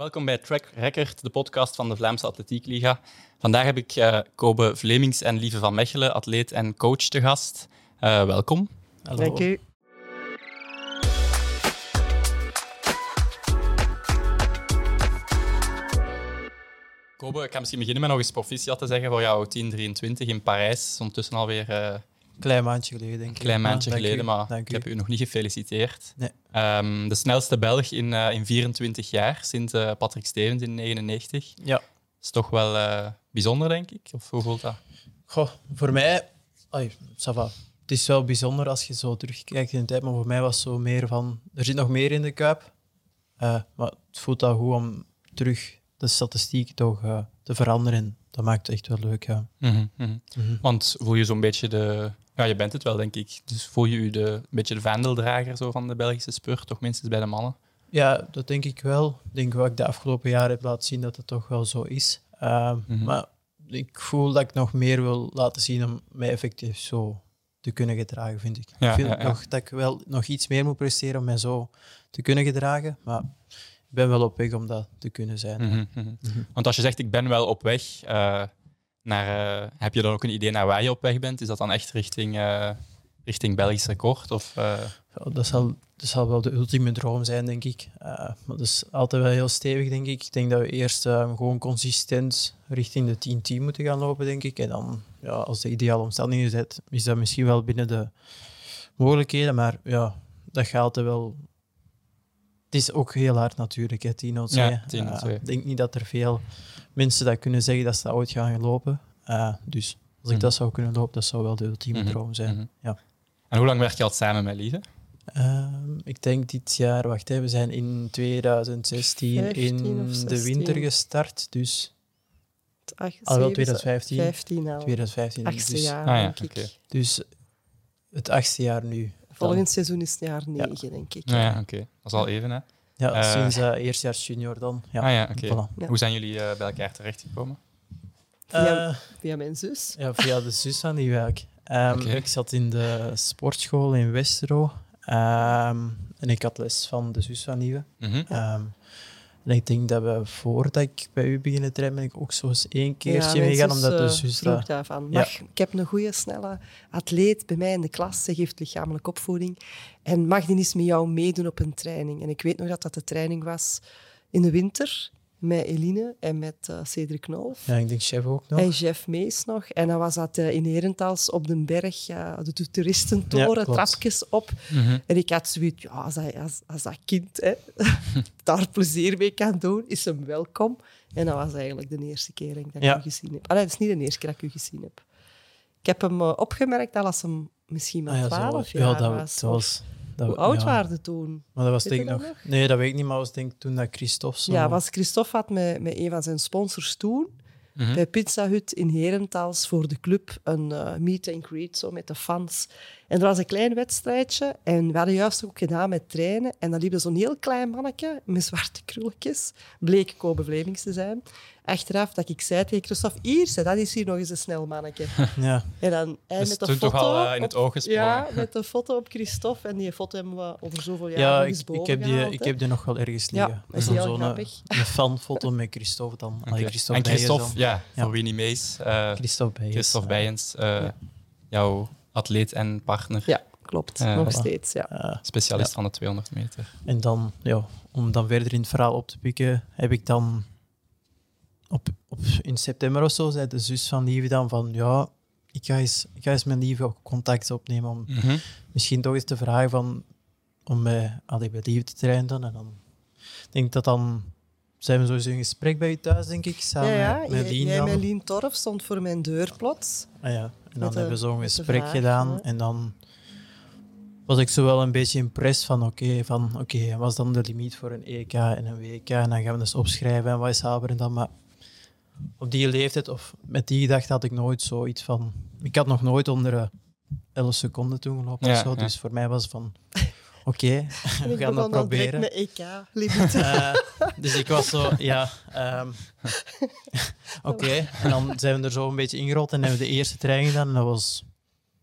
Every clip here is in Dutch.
Welkom bij Track Record, de podcast van de Vlaamse Atletiek Liga. Vandaag heb ik uh, Kobe Vlemings en Lieve van Mechelen, atleet en coach, te gast. Uh, welkom. Hallo. Dank u. Kobe, ik ga misschien beginnen met nog eens proficiat te zeggen voor jou 1023 in Parijs. Ondertussen alweer... Uh, klein maandje geleden, denk ik. Klein maandje geleden, maar ik heb u nog niet gefeliciteerd. Nee. Um, de snelste Belg in, uh, in 24 jaar, sinds uh, Patrick Stevens in 99. Ja. Dat is toch wel bijzonder, denk ik? Of hoe voelt dat? Goh, voor mij... Va. Het is wel bijzonder als je zo terugkijkt in de tijd, maar voor mij was het zo meer van... Er zit nog meer in de kuip, maar het voelt al goed om terug de statistiek toch te veranderen. Dat maakt het echt wel leuk, ja. Mhm, mhm. Mhm. Want voel je zo'n beetje de... Ja, je bent het wel, denk ik. Dus voel je je de, een beetje de vaandeldrager zo van de Belgische spurt, toch minstens bij de mannen? Ja, dat denk ik wel. Ik denk wat ik de afgelopen jaren heb laten zien dat het toch wel zo is. Uh, Maar ik voel dat ik nog meer wil laten zien om mij effectief zo te kunnen gedragen, vind ik. ik vind nog dat ik wel nog iets meer moet presteren om mij zo te kunnen gedragen. Maar ik ben wel op weg om dat te kunnen zijn. Mhm, mhm. Mhm. Want als je zegt, ik ben wel op weg, uh, naar, uh, heb je dan ook een idee naar waar je op weg bent? Is dat dan echt richting, uh, richting Belgisch record? Of, dat, zal, dat zal wel de ultieme droom zijn, denk ik. maar dat is altijd wel heel stevig, denk ik. Ik denk dat we eerst gewoon consistent richting de 10-10 moeten gaan lopen, denk ik. En dan, ja, als de ideale omstandigheden zijn, is dat misschien wel binnen de mogelijkheden. Maar ja, dat gaat altijd wel het is ook heel hard natuurlijk, hè, 10 Ja, ik denk niet dat er veel mensen dat kunnen zeggen dat ze dat ooit gaan lopen. Uh, dus als ik mhm. dat zou kunnen lopen, dat zou wel de ultieme mhm. droom zijn. Mhm. ja. En hoe lang werk je al samen met Lieve? Ehm, ik denk dit jaar, wacht even, we zijn in 2016 in de winter gestart, dus... Al wel 2015. 15 al. 2015. Achtste dus, jaar, ah, denk ik. Dus het achtste jaar nu. Volgend seizoen is het jaar 9, denk ik. Ja, oké. Dat is al even, hè? Ja, uh, sinds uh, eerstejaars junior dan. Ja. Ah ja, oké. Hoe zijn jullie uh, bij elkaar terechtgekomen? Via, via, mijn zus. Ja, via de zus van die werk. Um, Ik zat in de sportschool in Westero. Um, en ik had les van de zus van Nieuwe. Mm -hmm. En ik denk dat we voordat ik bij u beginnen trainen, ben ik ook zo eens één keertje ja, meegaan, omdat de zus dat... daarvan. Ja. ik heb een goede, snelle atleet bij mij in de klas. Ze geeft lichamelijke opvoeding. En mag die eens met jou meedoen op een training? En ik weet nog dat dat de training was in de winter met Eline en met uh, Cedric Knolf. Ja, ik denk Chef ook nog. En Jeff Mees nog. En dan was dat uh, in Herentals op de berg, ja, de toeristentoren, ja, trapjes op. Mhm. En ik had zoiets, ja, als, dat, als, als dat kind hè, daar plezier mee kan doen, is hem welkom. En dat was eigenlijk de eerste keer dat ik u gezien heb. Allee, dat is niet de eerste keer dat ik u gezien heb. Ik heb hem uh, opgemerkt dat als hem misschien maar 12 ah, jaar ja, dat, was. was hoe oud waren toen? Maar dat was denk ik nog... Nee, dat weet ik niet, maar was denk ik toen dat Christophe zo... Ja, was Christophe had met, met een van zijn sponsors toen mhm. bij Pizza Hut in Herentals voor de club een uh, meet and greet zo met de fans. En er was een klein wedstrijdje en we hadden juist ook gedaan met trainen. En dan liep er zo'n heel klein mannetje met zwarte krulletjes, bleek Kobe Vlemings te zijn achteraf dat ik zei tegen Christophe, hier, dat is hier nog eens een snel mannetje. Ja. En dan hij dus met de foto... toch al uh, in het oog gesprongen. Ja, met de foto op Christophe. En die foto hebben we over zoveel jaar ja, ik, ik, heb die, ik heb die nog wel ergens liggen. Ja, dat is heel grappig. Een, een fanfoto met Christophe dan. Okay. Christophe en Christophe, ja, van Winnie Mees. Uh, Christophe Bijens. Christophe Bijens, uh, ja. jouw atleet en partner. Ja, klopt. Uh, nog steeds, ja. Specialist van de 200 meter. En dan, ja, om dan verder in het verhaal op te pikken, heb ik dan op, op, in september of zo zei de zus van Lieve dan van ja, ik ga eens, ik ga eens met Lieve contact opnemen om mhm. misschien toch eens te vragen van om bij, bij Lieve te trainen dan. En dan denk ik dat dan zijn we sowieso in gesprek bij je thuis, denk ik, samen ja, ja. met Lien. Jij met Lien Torf stond voor mijn deur plots. Ah ja, en dan hebben we zo'n gesprek gedaan en dan was ik zo wel een beetje impress van oké, van oké, was dan de limiet voor een EK en een WK en dan gaan we dus opschrijven en wat is Haber en dan, maar op die leeftijd of met die gedachte had ik nooit zoiets van. Ik had nog nooit onder uh, 11 seconden toen gelopen ja, of zo. Dus voor mij was het van. Oké, okay, we gaan dat proberen. met EK uh, dus ik was zo, ja. Um, Oké, okay. en dan zijn we er zo een beetje ingerold en hebben we de eerste training gedaan. En dat was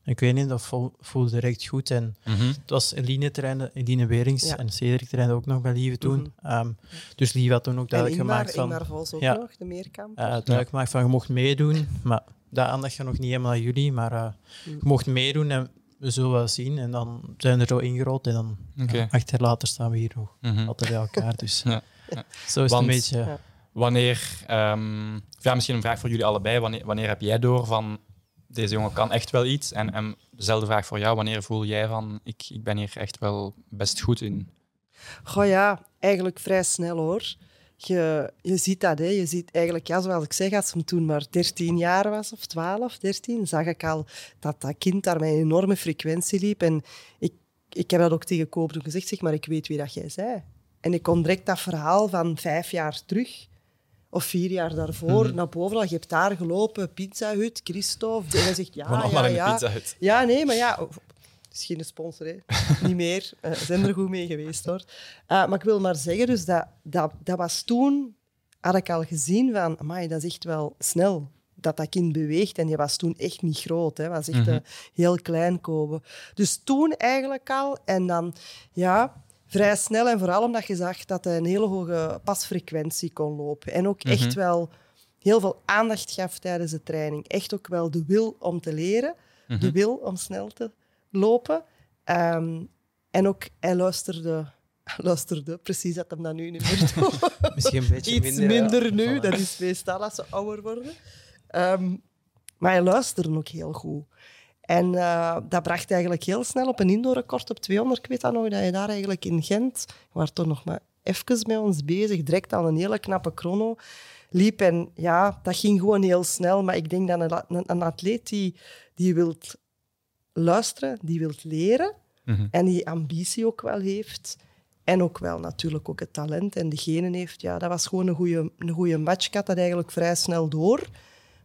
Ik weet niet, dat voelde direct goed. En Mhm. het was Eline, trainde, Eline Werings Ja. en Cedric trainde ook nog bij Lieve toen. Mhm. Ehm, dus Lieve had toen ook En duidelijk Ingmar, gemaakt van... Ingmar Vos ook Ja. nog, de meerkamp. eh, duidelijk gemaakt van, je mocht meedoen. Maar dat aandacht gaat nog niet helemaal aan jullie. Maar eh, Mm. je mocht meedoen en we zullen wel zien. En dan zijn we er zo ingerold. En dan Oké. ja, acht jaar later staan we hier nog Mhm. altijd bij elkaar. Dus Ja. Zo is Want- het een beetje... Ja. Wanneer, ehm, of ja, misschien een vraag voor jullie allebei, wanneer, wanneer heb jij door van deze jongen kan echt wel iets? En, en dezelfde vraag voor jou, wanneer voel jij van ik, ik ben hier echt wel best goed in? Goh ja, eigenlijk vrij snel hoor. Je, je ziet dat, hè. je ziet eigenlijk, ja, zoals ik zeg, als hem toen maar 13 jaar was, of 12, 13, zag ik al dat dat kind daar met een enorme frequentie liep. En ik, ik heb dat ook tegen Koop gezegd, zeg maar, ik weet wie dat jij zei. En ik kon direct dat verhaal van vijf jaar terug, of vier jaar daarvoor, Mhm. naar boven. Je hebt daar gelopen, Pizza Hut, Christophe. En hij zegt, ja, ja, maar ja. pizza hut. Ja, nee, maar ja... oh, Het is geen sponsor, hè. Niet meer. Eh, Ze zijn er goed mee geweest, hoor. Eh, maar ik wil maar zeggen, dus dat, dat, dat was toen... Had ik al gezien van... Amai, dat is echt wel snel dat dat kind beweegt. En die was toen echt niet groot. Hè. was echt Mhm. eh, heel klein komen. Dus toen eigenlijk al. En dan, ja... Vrij snel en vooral omdat je zag dat hij een hele hoge pasfrequentie kon lopen. En ook echt Mhm. wel heel veel aandacht gaf tijdens de training. Echt ook wel de wil om te leren, de Mhm. wil om snel te lopen. Ehm, en ook, hij luisterde, luisterde, precies dat hem dat nu niet meer doet. Misschien een beetje Iets minder. minder, ja. nu, Voilà. dat is meestal als ze ouder worden. Ehm, maar hij luisterde ook heel goed. En eh, dat bracht eigenlijk heel snel op een indoorrecord op 200. Ik weet dat nog, dat je daar eigenlijk in Gent, we waren toch nog maar even met ons bezig, direct al een hele knappe chrono liep. En ja, dat ging gewoon heel snel. Maar ik denk dat een, een, een atleet die, die wilt luisteren, die wilt leren Mhm. en die ambitie ook wel heeft. En ook wel natuurlijk ook het talent en de genen heeft. Ja, dat was gewoon een goede, een goede match. Ik had dat eigenlijk vrij snel door.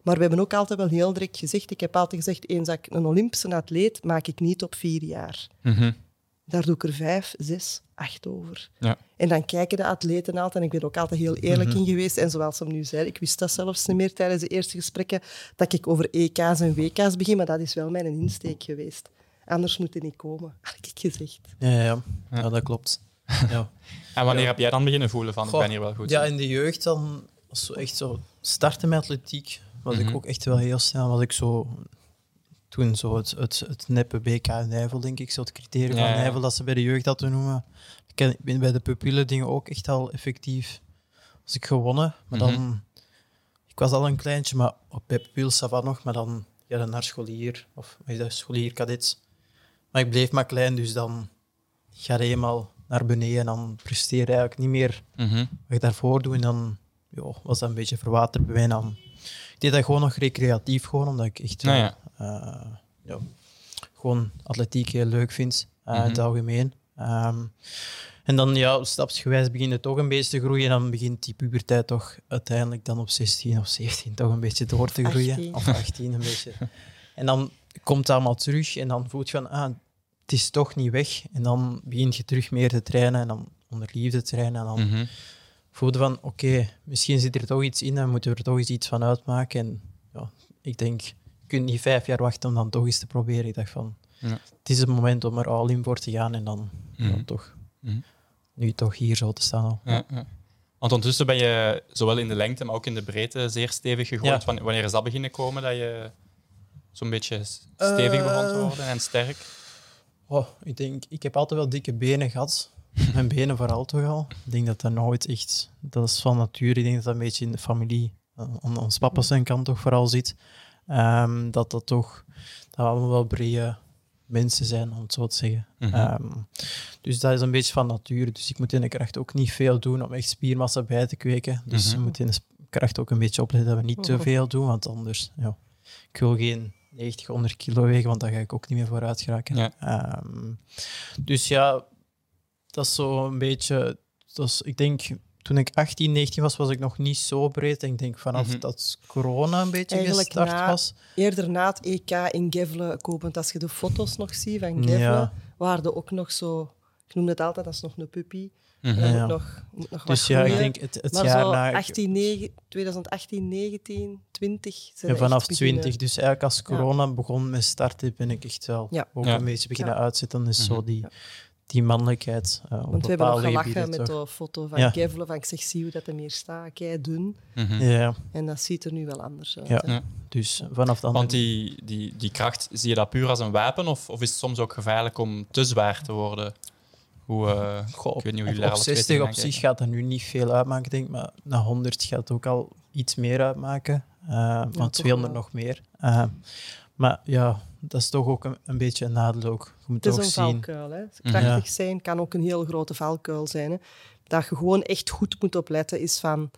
Maar we hebben ook altijd wel heel direct gezegd... Ik heb altijd gezegd, eens dat ik een Olympische atleet maak ik niet op vier jaar. Mhm. Daar doe ik er vijf, zes, acht over. Ja. En dan kijken de atleten altijd, en ik ben er ook altijd heel eerlijk Mhm. in geweest. En zoals ze nu zei, ik wist dat zelfs niet meer tijdens de eerste gesprekken, dat ik over EK's en WK's begin, maar dat is wel mijn insteek geweest. Anders moet het niet komen, had ik gezegd. Ja, ja, ja. ja, dat klopt. Ja. En wanneer Ja. heb jij dan beginnen voelen van ik ben hier wel goed Ja, in? in de jeugd dan, was zo echt zo starten met atletiek, was Mhm. ik ook echt wel heel snel. Was ik zo, toen zo het, het, het neppe BK Nijvel, denk ik, zo het criterium Ja, van. Nijvel dat ze bij de jeugd hadden noemen. Ik ben bij de pupillen dingen ook echt al effectief. Was ik gewonnen, maar dan. Mhm. Ik was al een kleintje, maar op bij pupil Savat nog, maar dan ja, dan naar scholier of is dat, scholier kadets. Maar ik bleef maar klein, dus dan ga je eenmaal naar beneden en dan presteer je eigenlijk niet meer Mhm. wat ik daarvoor doe. En dan was dat een beetje verwaterd bij mij. Dan, deed dat gewoon nog recreatief, gewoon omdat ik echt Nou ja. eh, ja, gewoon atletiek heel leuk vind, eh, in het Mhm. algemeen. Ehm, en dan ja, stapsgewijs begint het toch een beetje te groeien. En dan begint die puberteit toch uiteindelijk dan op 16 of 17 toch een beetje door te groeien. 18. Of 18 een beetje. En dan komt het allemaal terug en dan voelt je van, ah, het is toch niet weg. En dan begint je terug meer te trainen en dan onder liefde te trainen. En dan Mhm. Voelde van, oké, misschien zit er toch iets in en moeten we er toch eens iets van uitmaken. En ja, ik denk, je kunt niet vijf jaar wachten om dan toch eens te proberen. Ik dacht van, Ja. het is het moment om er al in voor te gaan en dan ja, Mhm. toch, Mhm. nu toch hier zo te staan al. Ja, ja. Want ondertussen ben je zowel in de lengte, maar ook in de breedte zeer stevig gegooid. Wanneer- is dat beginnen komen, dat je zo'n beetje stevig begon te Eh. worden en sterk? Oh, ik denk, ik heb altijd wel dikke benen gehad. Mijn benen vooral toch al. Ik denk dat dat nooit echt, dat is van nature. Ik denk dat dat een beetje in de familie, eh, aan ons papa zijn kant toch vooral zit. Ehm, dat dat toch, dat we allemaal wel brede mensen zijn, om het zo te zeggen. Mhm. Ehm, dus dat is een beetje van nature. Dus ik moet in de kracht ook niet veel doen om echt spiermassa bij te kweken. Dus Mhm. we moeten in de kracht ook een beetje opletten dat we niet te Mhm. veel doen, want anders, ja, ik wil geen 90, 100 kilo wegen, want daar ga ik ook niet meer vooruit geraken. Ja. Ehm, dus ja, dat is zo een beetje. Dat is, ik denk, toen ik 18, 19 was, was ik nog niet zo breed. Ik denk vanaf Mhm. dat corona een beetje Eigenlijk gestart na- was. Eerder na het EK in Gevle, kopend als je de foto's nog ziet van Gevle, Ja. waren er ook nog zo Ik noem het altijd als nog een puppy. Mhm. Ja. moet nog, nog Dus ja, ik denk het, het maar jaar zo na... 18, 9, 2018, 19, 20. zijn Ja, vanaf echt beginnen. 20. Dus eigenlijk als corona begon met starten, ben ik echt wel Ja. ook Ja. een beetje beginnen Ja. uitzetten. Dus zo Mhm. die, Ja. Die mannelijkheid uh, op Want we hebben nog gelachen met toch. de foto van Ja. Van ik zeg, zie hoe dat hem hier staat. Kei dun. Mhm. Ja, En dat ziet er nu wel anders uit. Ja. dus vanaf dan... Want die, die, die kracht, zie je dat puur als een wapen? Of, of is het soms ook gevaarlijk om te zwaar te worden? Hoe, eh, Goh, ik weet niet hoe op, jullie daar op twee 60 tegenaan op zich gaat dat nu niet veel uitmaken, denk ik. Maar na 100 gaat het ook al iets meer uitmaken. Uh, van toch 200 wel. nog meer. Maar ja, dat is toch ook een, een beetje een nadeel ook. Je moet Het is ook een zien... valkuil. Hè. Krachtig zijn kan ook een heel grote valkuil zijn. Hè. Dat je gewoon echt goed moet opletten is van...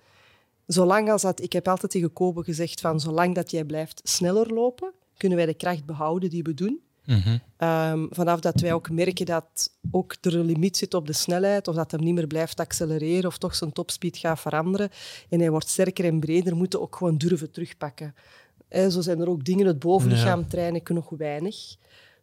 Zolang als dat... Ik heb altijd tegen Kobe gezegd van... Zolang dat jij blijft sneller lopen, kunnen wij de kracht behouden die we doen. Mhm. Ehm, vanaf dat wij ook merken dat ook er een limiet zit op de snelheid, of dat hij niet meer blijft accelereren, of toch zijn topspeed gaat veranderen, en hij wordt sterker en breder, moeten we ook gewoon durven terugpakken. Hè, zo zijn er ook dingen, het bovenlichaam trainen ik nog weinig.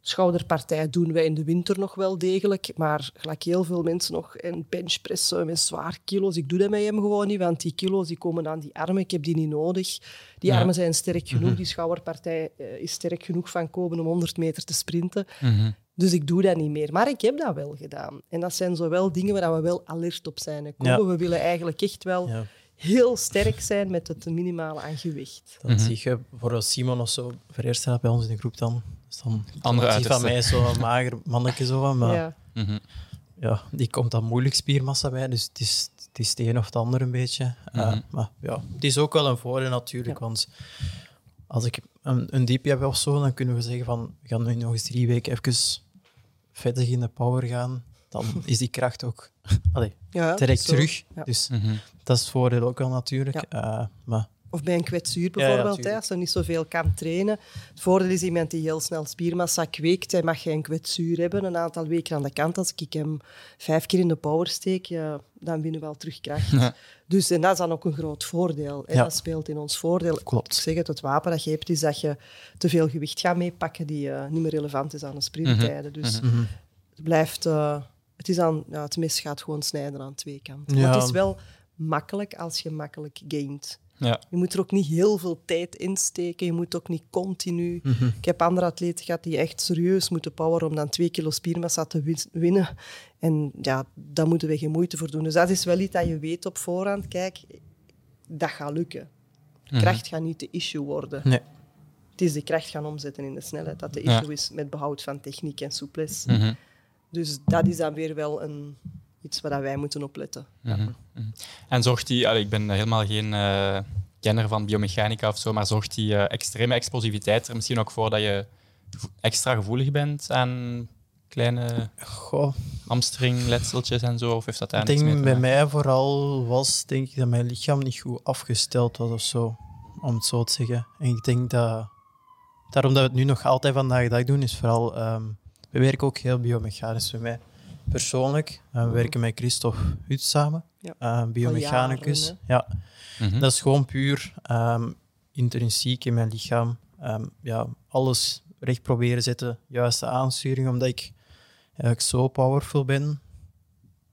Schouderpartij doen wij in de winter nog wel degelijk, maar gelijk heel veel mensen nog en benchpressen met zwaar kilo's. Ik doe dat met hem gewoon niet, want die kilo's die komen aan die armen, ik heb die niet nodig. Die Ja. armen zijn sterk genoeg, die schouderpartij eh, is sterk genoeg van komen om 100 meter te sprinten. Mhm. Dus ik doe dat niet meer. Maar ik heb dat wel gedaan. En dat zijn zowel dingen waar we wel alert op zijn. Ja. We willen eigenlijk echt wel Ja, heel sterk zijn met het minimale aan gewicht. dan Mhm. zie je voor Simon of zo, voor eerst staat bij ons in de groep dan. Dus dan Andere zie van mij zo'n mager mannetje zo van, maar ja. Ja. Mhm. die komt dan moeilijk spiermassa bij, dus het is, het is het een of het ander een beetje. Uh, Mhm. maar ja, het is ook wel een voordeel natuurlijk, Ja. want als ik een, een diepje heb of zo, dan kunnen we zeggen van, we gaan nu nog eens drie weken even vettig in de power gaan. Dan is die kracht ook allee, Ja, direct zo. terug. Ja. Dus Mhm. dat is het voordeel ook wel natuurlijk. Uh, maar Of bij een kwetsuur ja, bijvoorbeeld, hè, als je niet zoveel kan trainen. Het voordeel is iemand die heel snel spiermassa kweekt, hij mag geen kwetsuur hebben, een aantal weken aan de kant. Als ik hem vijf keer in de power steek, ja, dan winnen we wel terug kracht. Ja. Dus en dat is dan ook een groot voordeel. Ja. dat speelt in ons voordeel. Klopt. Ik zeg het, het wapen dat je hebt, is dat je te veel gewicht gaat meepakken die eh, niet meer relevant is aan de sprinttijden. Dus Mhm. het blijft... het, is aan, ja, het mes gaat gewoon snijden aan twee kanten. Ja. Maar het is wel makkelijk als je makkelijk gaint. Ja. Je moet er ook niet heel veel tijd in steken. Je moet ook niet continu. Mhm. Ik heb andere atleten gehad die echt serieus moeten poweren om dan twee kilo spiermassa te win- winnen. En ja, daar moeten we geen moeite voor doen. Dus dat is wel iets dat je weet op voorhand. Kijk, dat gaat lukken. Kracht gaat niet de issue worden. nee. Het is de kracht gaan omzetten in de snelheid dat de Ja. issue is met behoud van techniek en souplesse. Mhm. Dus dat is dan weer wel een, iets waar wij moeten opletten. Mhm. Mhm. En zorgt die, allee, ik ben helemaal geen eh, kenner van biomechanica of zo, maar zorgt die eh, extreme explosiviteit er misschien ook voor dat je extra gevoelig bent aan kleine Goh, hamstringletseltjes en zo? Of heeft dat daar ik denk bij mij vooral was denk ik dat mijn lichaam niet goed afgesteld was of zo, om het zo te zeggen. En ik denk dat daarom dat we het nu nog altijd vandaag de dag doen, is vooral ehm, we werken ook heel biomechanisch bij mij. Persoonlijk, we werken met Christophe Hut samen, Ja. eh, biomechanicus. jaren, ja, Mhm. dat is gewoon puur ehm, intrinsiek in mijn lichaam. Ehm, ja, alles recht proberen zetten, juiste aansturing, omdat ik eigenlijk zo powerful ben,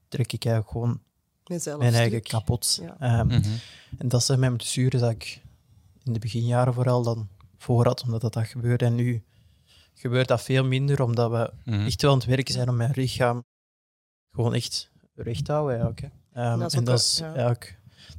trek ik eigenlijk gewoon Mezelf mijn eigen stuk. kapot. Ja. Ehm, Mhm. En dat zijn mijn blessures dat ik in de beginjaren vooral dan voor had, omdat dat, dat gebeurde. En nu gebeurt dat veel minder, omdat we Mhm. echt wel aan het werken zijn om mijn lichaam gewoon echt recht te houden. Eigenlijk, hè. Ehm, En dat is en ook dat is, ja.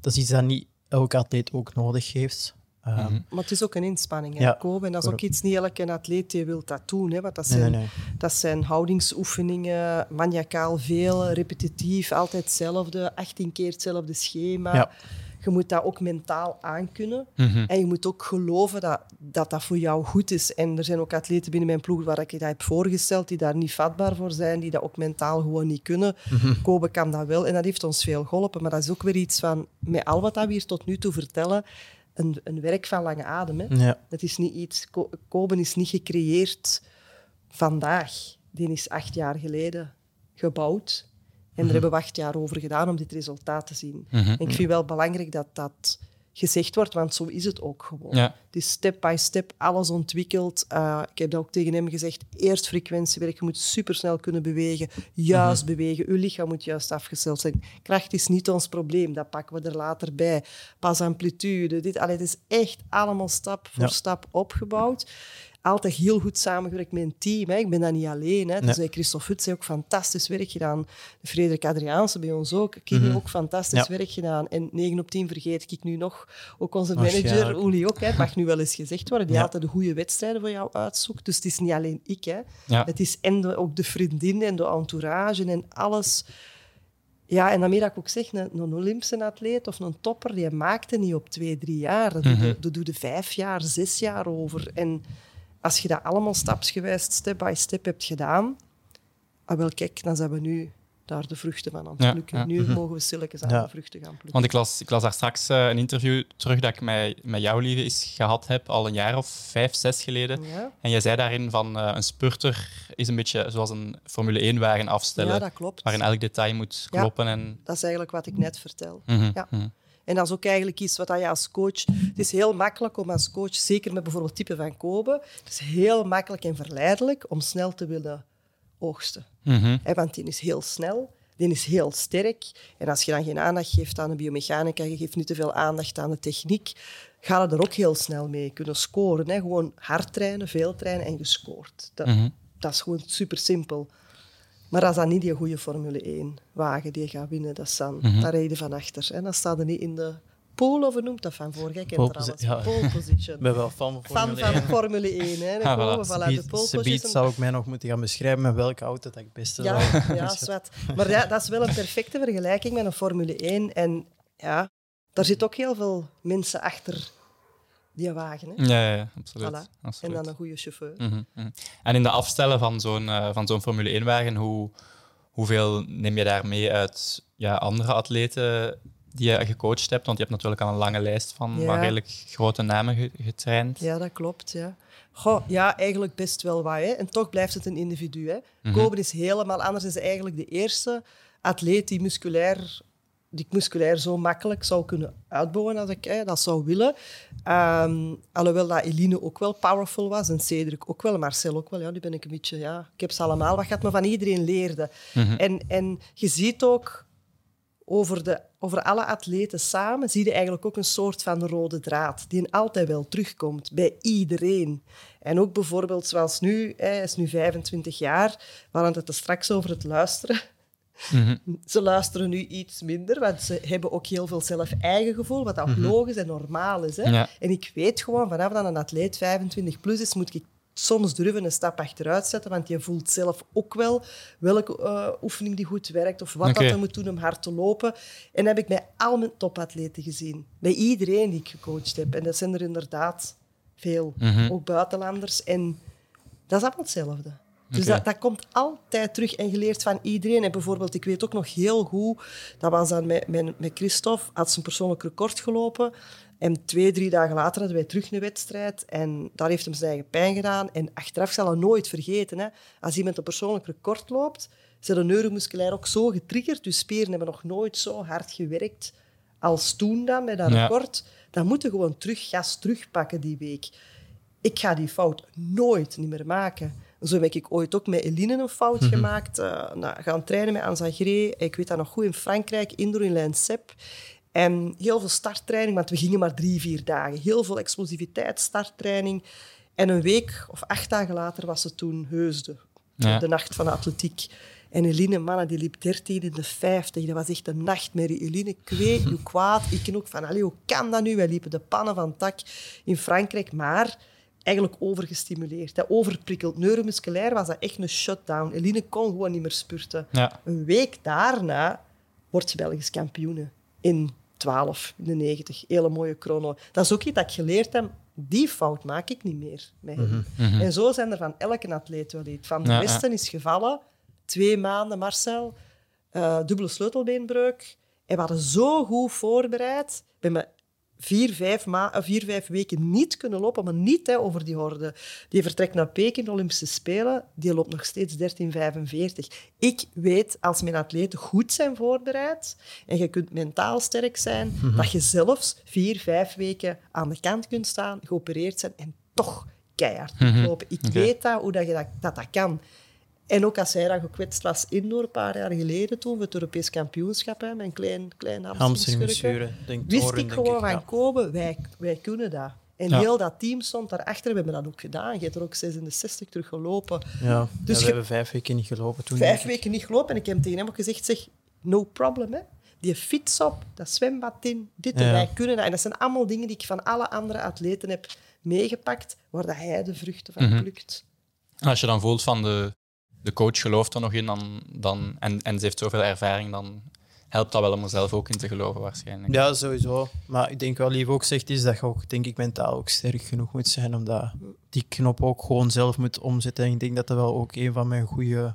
dat is iets dat niet elke atleet ook nodig heeft. Ehm, Mhm. Maar het is ook een inspanning, hè, Ja. En dat is ook iets, niet elke atleet die wil dat doen. Hè, want dat nee, zijn, nee, nee. dat zijn houdingsoefeningen, maniacaal veel, repetitief, altijd hetzelfde, 18 keer hetzelfde schema. Ja. Je moet dat ook mentaal aankunnen. Mhm. En je moet ook geloven dat, dat dat voor jou goed is. En er zijn ook atleten binnen mijn ploeg waar ik dat heb voorgesteld, die daar niet vatbaar voor zijn, die dat ook mentaal gewoon niet kunnen. Kobe kan dat wel en dat heeft ons veel geholpen. Maar dat is ook weer iets van, met al wat dat we hier tot nu toe vertellen, een, een werk van lange adem. Hè. Ja. Dat is niet iets... Ko- Kobe is niet gecreëerd vandaag. Die is acht jaar geleden gebouwd. En daar hebben we acht jaar over gedaan om dit resultaat te zien. Mhm. En ik vind wel belangrijk dat dat gezegd wordt, want zo is het ook gewoon. Ja. Het is step by step alles ontwikkeld. Uh, ik heb dat ook tegen hem gezegd. Eerst frequentiewerk. Je moet supersnel kunnen bewegen. Juist mhm. bewegen. Je lichaam moet juist afgesteld zijn. Kracht is niet ons probleem. Dat pakken we er later bij. Pas amplitude. Dit, allee, het is echt allemaal stap voor stap opgebouwd altijd heel goed samengewerkt met een team. Hè. Ik ben dat niet alleen. Hè. Dus Christophe Huts heeft ook fantastisch werk gedaan. Frederik Adriaanse bij ons ook. Heb mm ook fantastisch werk gedaan. En 9 op 10 vergeet ik nu nog. Ook onze manager, Uli ook. Hè. mag nu wel eens gezegd worden. Die altijd de goede wedstrijden voor jou uitzoekt. Dus het is niet alleen ik. Hè. Het is en ook de vriendin en de entourage en alles. Ja, en dan meer dat ik ook zeg, een, een Olympische atleet of een topper, die maakte niet op twee, drie jaar. Dat, mm doe, je vijf jaar, zes jaar over. En als je dat allemaal stapsgewijs, step by step hebt gedaan, ah, wel kijk, dan zijn we nu daar de vruchten van aan het plukken. Nu mhm. mogen we stilletjes aan de vruchten gaan plukken. Want ik las, ik las daar straks uh, een interview terug dat ik met, met jou, Lieve, eens gehad heb, al een jaar of vijf, zes geleden. En jij zei daarin van uh, een spurter is een beetje zoals een Formule 1-wagen afstellen. Ja, dat klopt. Waarin elk detail moet kloppen. En... Dat is eigenlijk wat ik net vertel. Mhm, ja. Mhm. En dat is ook eigenlijk iets wat je als coach... Het is heel makkelijk om als coach, zeker met bijvoorbeeld type van Kobe, het is heel makkelijk en verleidelijk om snel te willen oogsten. Mm want die is heel snel, die is heel sterk. En als je dan geen aandacht geeft aan de biomechanica, je geeft niet te veel aandacht aan de techniek, ga je er ook heel snel mee kunnen scoren. Hè? Gewoon hard trainen, veel trainen en gescoord. Dat, mhm. dat is gewoon super simpel. Maar dat is dan niet die goede Formule 1-wagen die gaat winnen. Dat is dan, mm daar rijden van achter. En dan staat er niet in de pole, of noemt dat van voor? Kijk, pole, ja. pole position. Ik ben wel fan van Formule fan 1. van Formule 1. Hè. Dan komen we de pole position. zou ik mij nog moeten gaan beschrijven met welke auto dat ik het beste ja, zou Ja, zwart. Maar ja, dat is wel een perfecte vergelijking met een Formule 1. En ja, daar zit ook heel veel mensen achter die wagen. Hè? Ja, ja, absoluut, En dan een goede chauffeur. Mhm, mhm. En in de afstellen van zo'n uh, van zo'n Formule 1-wagen, hoe, hoeveel neem je daar mee uit ja, andere atleten die je gecoacht hebt? Want je hebt natuurlijk al een lange lijst van, ja. redelijk grote namen getraind. Ja, dat klopt. Ja. Goh, ja, eigenlijk best wel wat. Hè. En toch blijft het een individu. Hè. Mm Koben is helemaal anders. Is eigenlijk de eerste atleet die musculair die ik musculair zo makkelijk zou kunnen uitbouwen als ik dat zou willen. Um, alhoewel dat Eline ook wel powerful was en Cedric ook wel, Marcel ook wel. Ja, nu ben ik een beetje... Ja, ik heb ze allemaal. Wat gaat me van iedereen leerde. Mhm. en, en je ziet ook over, de, over alle atleten samen, zie je eigenlijk ook een soort van rode draad die altijd wel terugkomt bij iedereen. En ook bijvoorbeeld zoals nu, hij is nu 25 jaar, we hadden het er straks over het luisteren. Mhm. Ze luisteren nu iets minder, want ze hebben ook heel veel zelf-eigen gevoel, wat ook mhm. logisch en normaal is. Hè? En ik weet gewoon, vanaf dat een atleet 25 plus is, moet ik soms durven een stap achteruit zetten, want je voelt zelf ook wel welke uh, oefening die goed werkt of wat okay. dat je moet doen om hard te lopen. En dat heb ik bij al mijn topatleten gezien. Bij iedereen die ik gecoacht heb. En dat zijn er inderdaad veel. Mhm. Ook buitenlanders. En dat is allemaal hetzelfde. Dus dat, dat, komt altijd terug en geleerd van iedereen. En bijvoorbeeld, ik weet ook nog heel goed, dat was dan met, met, met Christophe, had zijn persoonlijk record gelopen. En twee, drie dagen later hadden wij terug een wedstrijd. En daar heeft hem zijn eigen pijn gedaan. En achteraf zal hij nooit vergeten. Hè. Als iemand een persoonlijk record loopt, zijn de neuromusculair ook zo getriggerd. Dus spieren hebben nog nooit zo hard gewerkt als toen dan met dat record. Dan moeten gewoon terug gas terugpakken die week. Ik ga die fout nooit niet meer maken. Zo heb ik ooit ook met Eline een fout mhm. gemaakt. Uh, nou, gaan trainen met Anzagré. Ik weet dat nog goed in Frankrijk, indoor in Linsep. En heel veel starttraining, want we gingen maar drie, vier dagen. Heel veel explosiviteit, starttraining. En een week of acht dagen later was het toen Heusde, de nacht van de atletiek. En Eline, mannen, die liep 13 in de 50. Dat was echt een nachtmerrie. Eline, ik weet hoe kwaad. Ik ook van, allee, hoe kan dat nu? Wij liepen de pannen van tak in Frankrijk. Maar eigenlijk overgestimuleerd. Dat overprikkeld. Neuromusculair was dat echt een shutdown. Eline kon gewoon niet meer spurten. Ja. Een week daarna wordt ze Belgisch kampioene. In 12, in de 90. Hele mooie chrono. Dat is ook iets dat ik geleerd heb. Die fout maak ik niet meer. Met mm En zo zijn er van elke atleet wel iets. Van de Westen is gevallen. Twee maanden, Marcel. Uh, dubbele sleutelbeenbreuk. En we hadden zo goed voorbereid. Ik ben vier, vijf, ma eh, vier, vijf weken niet kunnen lopen, maar niet hè, over die horde. Die vertrekt naar Peking, de Olympische Spelen, die loopt nog steeds 13,45. Ik weet, als mijn atleten goed zijn voorbereid en je kunt mentaal sterk zijn, mhm. dat je zelfs vier, vijf weken aan de kant kunt staan, geopereerd zijn en toch keihard mm lopen. Ik weet dat, hoe dat, je dat, dat, dat kan. En ook als hij dan gekwetst was indoor een paar jaar geleden toen, we het Europees kampioenschap, hè, mijn klein, klein hamstringschurken, wist ik gewoon van Kobe, wij, wij kunnen dat. En heel dat team stond daarachter. We hebben dat ook gedaan. Je hebt er ook 66 terug gelopen. Ja, dus we hebben vijf weken niet gelopen toen. Vijf weken niet gelopen. En ik heb tegen hem ook gezegd, zeg, no problem. Hè. Die fiets op, dat zwembad in, dit en wij kunnen dat. En dat zijn allemaal dingen die ik van alle andere atleten heb meegepakt, waar dat hij de vruchten van mm plukt. Als je dan voelt van de, de coach gelooft er nog in dan, dan, en, en ze heeft zoveel ervaring, dan helpt dat wel om er zelf ook in te geloven waarschijnlijk. Ja, sowieso. Maar ik denk wat Lief ook zegt, is dat je ook denk ik, mentaal ook sterk genoeg moet zijn om dat, die knop ook gewoon zelf moet omzetten. En ik denk dat dat wel ook een van mijn goede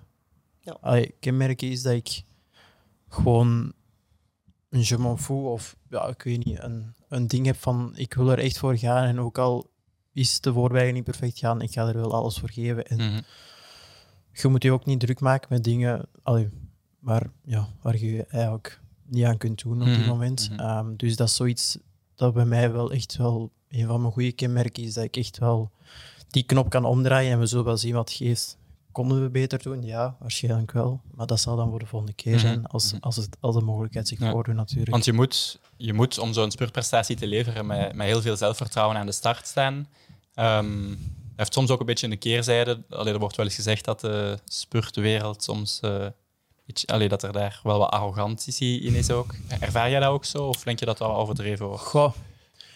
ja. kenmerken is, dat ik gewoon een je m'en fous of ja, ik weet niet, een, een ding heb van ik wil er echt voor gaan en ook al is de voorbij niet perfect gaan, ik ga er wel alles voor geven. En mhm. Je moet je ook niet druk maken met dingen allee, waar, ja, waar je eigenlijk niet aan kunt doen op dit mhm. moment. Mhm. Ehm, dus dat is zoiets dat bij mij wel echt wel een van mijn goede kenmerken is, dat ik echt wel die knop kan omdraaien en we zullen wel zien wat geeft. Konden we beter doen? Ja, waarschijnlijk wel. Maar dat zal dan voor de volgende keer zijn, als, als, het, als de mogelijkheid zich voordoet natuurlijk. Want je moet, je moet om zo'n spurtprestatie te leveren met, met heel veel zelfvertrouwen aan de start staan. Um, heeft soms ook een beetje een keerzijde. Allee, er wordt wel eens gezegd dat de spurtwereld soms... Uh, allee, dat er daar wel wat arrogantie in is ook. Ervaar jij dat ook zo? Of denk je dat dat wel overdreven wordt? Goh,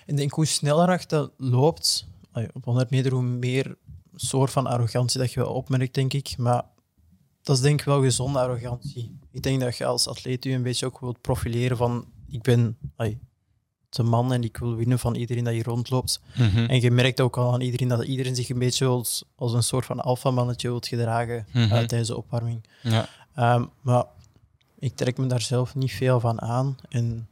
ik denk hoe sneller dat loopt, op 100 meter, hoe meer soort van arrogantie dat je wel opmerkt, denk ik. Maar dat is denk ik wel gezonde arrogantie. Ik denk dat je als atleet je een beetje ook wilt profileren van ik ben de man en ik wil winnen van iedereen dat hier rondloopt. Mhm. En je merkt ook al aan iedereen dat iedereen zich een beetje als, als een soort van alfamannetje wilt gedragen mm -hmm. uh, tijdens de opwarming. Ja. Ehm, maar ik trek me daar zelf niet veel van aan. En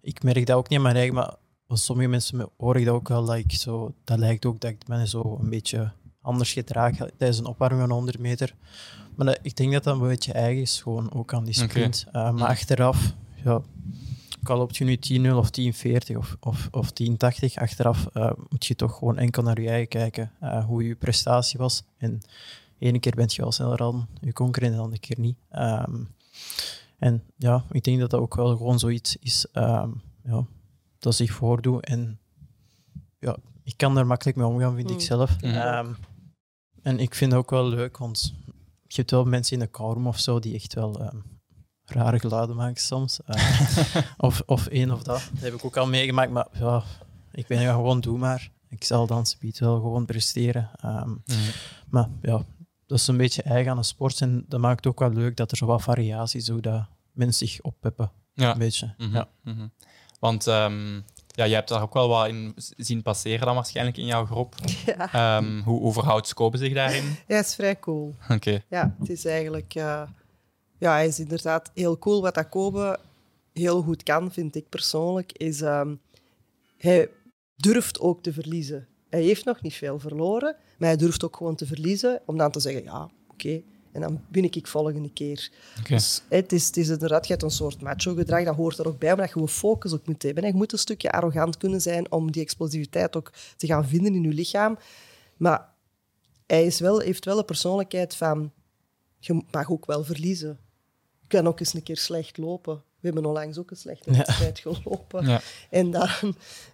ik merk dat ook niet aan mijn eigen, maar sommige mensen hoor ik dat ook wel. Dat, ik zo, dat lijkt ook dat ik me zo een beetje anders gedraag tijdens een opwarming van 100 meter. Maar ik denk dat dat een beetje eigen is, gewoon ook aan die sprint. Okay. Uh, maar achteraf, ja, al op je nu 10-0 of 10-40 of, of, of 10-80, achteraf uh, moet je toch gewoon enkel naar je eigen kijken, uh, hoe je prestatie was. En ene keer bent je wel sneller dan je concurrent en de andere keer niet. Um, en ja, ik denk dat dat ook wel gewoon zoiets is um, ja, dat zich voordoet. En ja, ik kan er makkelijk mee omgaan, vind ik mm. zelf. Um, en ik vind het ook wel leuk, want je hebt wel mensen in de kou of zo die echt wel um, rare geluiden maken soms. Uh, of, of één of dat. Dat heb ik ook al meegemaakt, maar ja, ik ben ja, gewoon doe maar. Ik zal dan speed wel gewoon presteren. Um, Maar ja, dat is een beetje eigen aan de sport en dat maakt het ook wel leuk dat er zo wat variatie is, zodat mensen zich oppeppen. Ja. Een beetje. Mm -hmm. ja. Mm -hmm. Want um, ja, je hebt daar ook wel wat in zien passeren dan waarschijnlijk in jouw groep. Ja. Um, hoe, hoe verhoudt Scope zich daarin? Ja, het is vrij cool. Oké. Ja, het is eigenlijk... Uh, ja, hij is inderdaad heel cool. Wat dat Kobe heel goed kan, vind ik persoonlijk, is... Um, hij durft ook te verliezen. Hij heeft nog niet veel verloren, maar hij durft ook gewoon te verliezen. Om dan te zeggen, ja, oké, okay, en dan win ik volgende keer. Dus het is, het is inderdaad, je hebt een soort macho-gedrag, dat hoort er ook bij, maar dat je focus ook moet hebben. Je moet een stukje arrogant kunnen zijn om die explosiviteit ook te gaan vinden in je lichaam. Maar hij is wel, heeft wel een persoonlijkheid van, je mag ook wel verliezen. Kan ook eens een keer slecht lopen. We hebben onlangs ook een slechte wedstrijd gelopen. Ja. En dan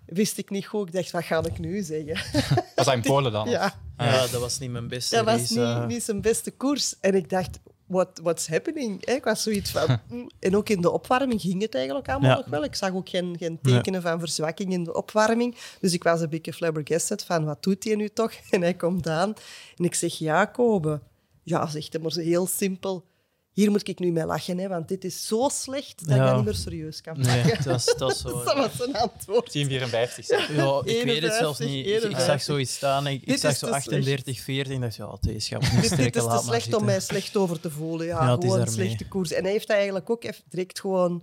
wist ik niet goed. Ik dacht, wat ga ik nu zeggen? Was hij in Polen dan? Ja. ja, dat was niet mijn beste Dat was niet, niet zijn beste koers. En ik dacht, what, what's happening? Ik was zoiets van... Mm. En ook in de opwarming ging het eigenlijk allemaal nog wel. Ik zag ook geen, geen tekenen van verzwakking in de opwarming. Dus ik was een beetje flabbergasted van, wat doet hij nu toch? En hij komt aan. En ik zeg, ja, Kobe. Ja, zegt hij maar zo heel simpel hier moet ik nu mee lachen, hè, want dit is zo slecht dat ja. je niet meer serieus kan pakken. Nee, dat, is, dat, is zo, dat was een antwoord. 1054. Ja, ik weet het zelfs niet. Ik, ik, zag zoiets staan, ik, ik zag zo 38, 40 en dacht, ja, deze gaat niet strekken, Dit is te slecht om mij slecht over te voelen. Ja, ja gewoon een slechte koers. En hij heeft eigenlijk ook direct gewoon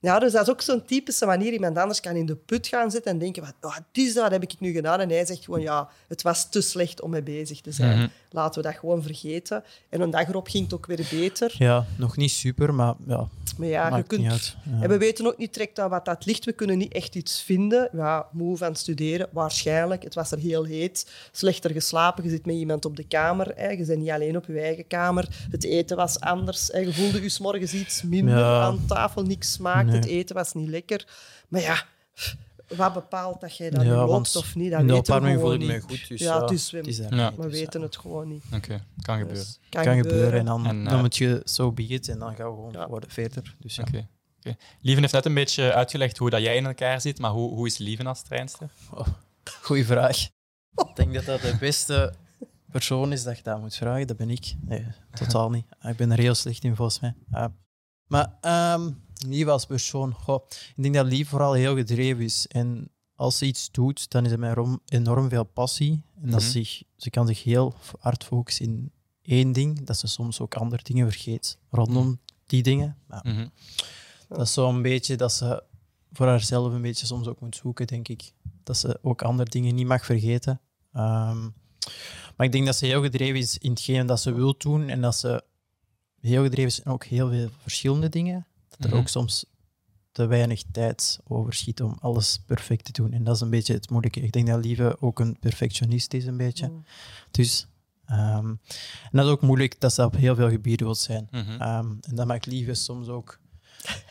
Ja, dus dat is ook zo'n typische manier. Iemand anders kan in de put gaan zitten en denken, wat, wat is dat, wat heb ik nu gedaan? En hij zegt gewoon, ja, het was te slecht om mee bezig te zijn. Mhm. Laten we dat gewoon vergeten. En een dag erop ging het ook weer beter. Ja, nog niet super, maar ja, Maar ja, je kunt... niet uit. Ja. En we weten ook niet direct aan wat dat ligt. We kunnen niet echt iets vinden. Ja, moe van studeren, waarschijnlijk. Het was er heel heet. Slechter geslapen. Je zit met iemand op de kamer. Hè. Je bent niet alleen op je eigen kamer. Het eten was anders. Hè. Je voelde je 's morgens iets minder Ja. aan tafel. Niks smaakt. Nee. Het eten was niet lekker. Maar ja, wat bepaalt dat jij dat Ja, nu want loopt of niet? Dat de weten we gewoon niet. goed. Dus Ja, het is daar Ja. We dus ja. weten het gewoon niet. Oké, kan gebeuren. Dus kan gebeuren. En dan, En, dan eh, moet je zo be it en dan gaan we gewoon Ja. worden verder. Dus ja. Oké. oké. Lieven heeft net een beetje uitgelegd hoe dat jij in elkaar zit, maar hoe, hoe is Lieven als trainster? Goeie vraag. Ik denk dat dat de beste persoon is dat je dat moet vragen. Dat ben ik. Nee, totaal niet. Ik ben er heel slecht in, volgens mij. Ja. Maar ehm Lief als persoon, goh, ik denk dat Lief vooral heel gedreven is. En als ze iets doet, dan is met enorm, enorm veel passie. En dat Mhm. zich, ze kan zich heel hard focussen in één ding, dat ze soms ook andere dingen vergeet rondom die dingen. Mhm. dat is zo'n beetje dat ze voor haarzelf een beetje soms ook moet zoeken, denk ik. Dat ze ook andere dingen niet mag vergeten. Ehm, maar ik denk dat ze heel gedreven is in hetgeen dat ze wil doen en dat ze heel gedreven is in ook heel veel verschillende dingen. Dat er Mhm. ook soms te weinig tijd overschiet om alles perfect te doen. En dat is een beetje het moeilijke. Ik denk dat Lieve ook een perfectionist is, een beetje. Mm. Dus, ehm, en dat is ook moeilijk dat ze op heel veel gebieden wil zijn. Mhm. Ehm, en dat maakt Lieve soms ook...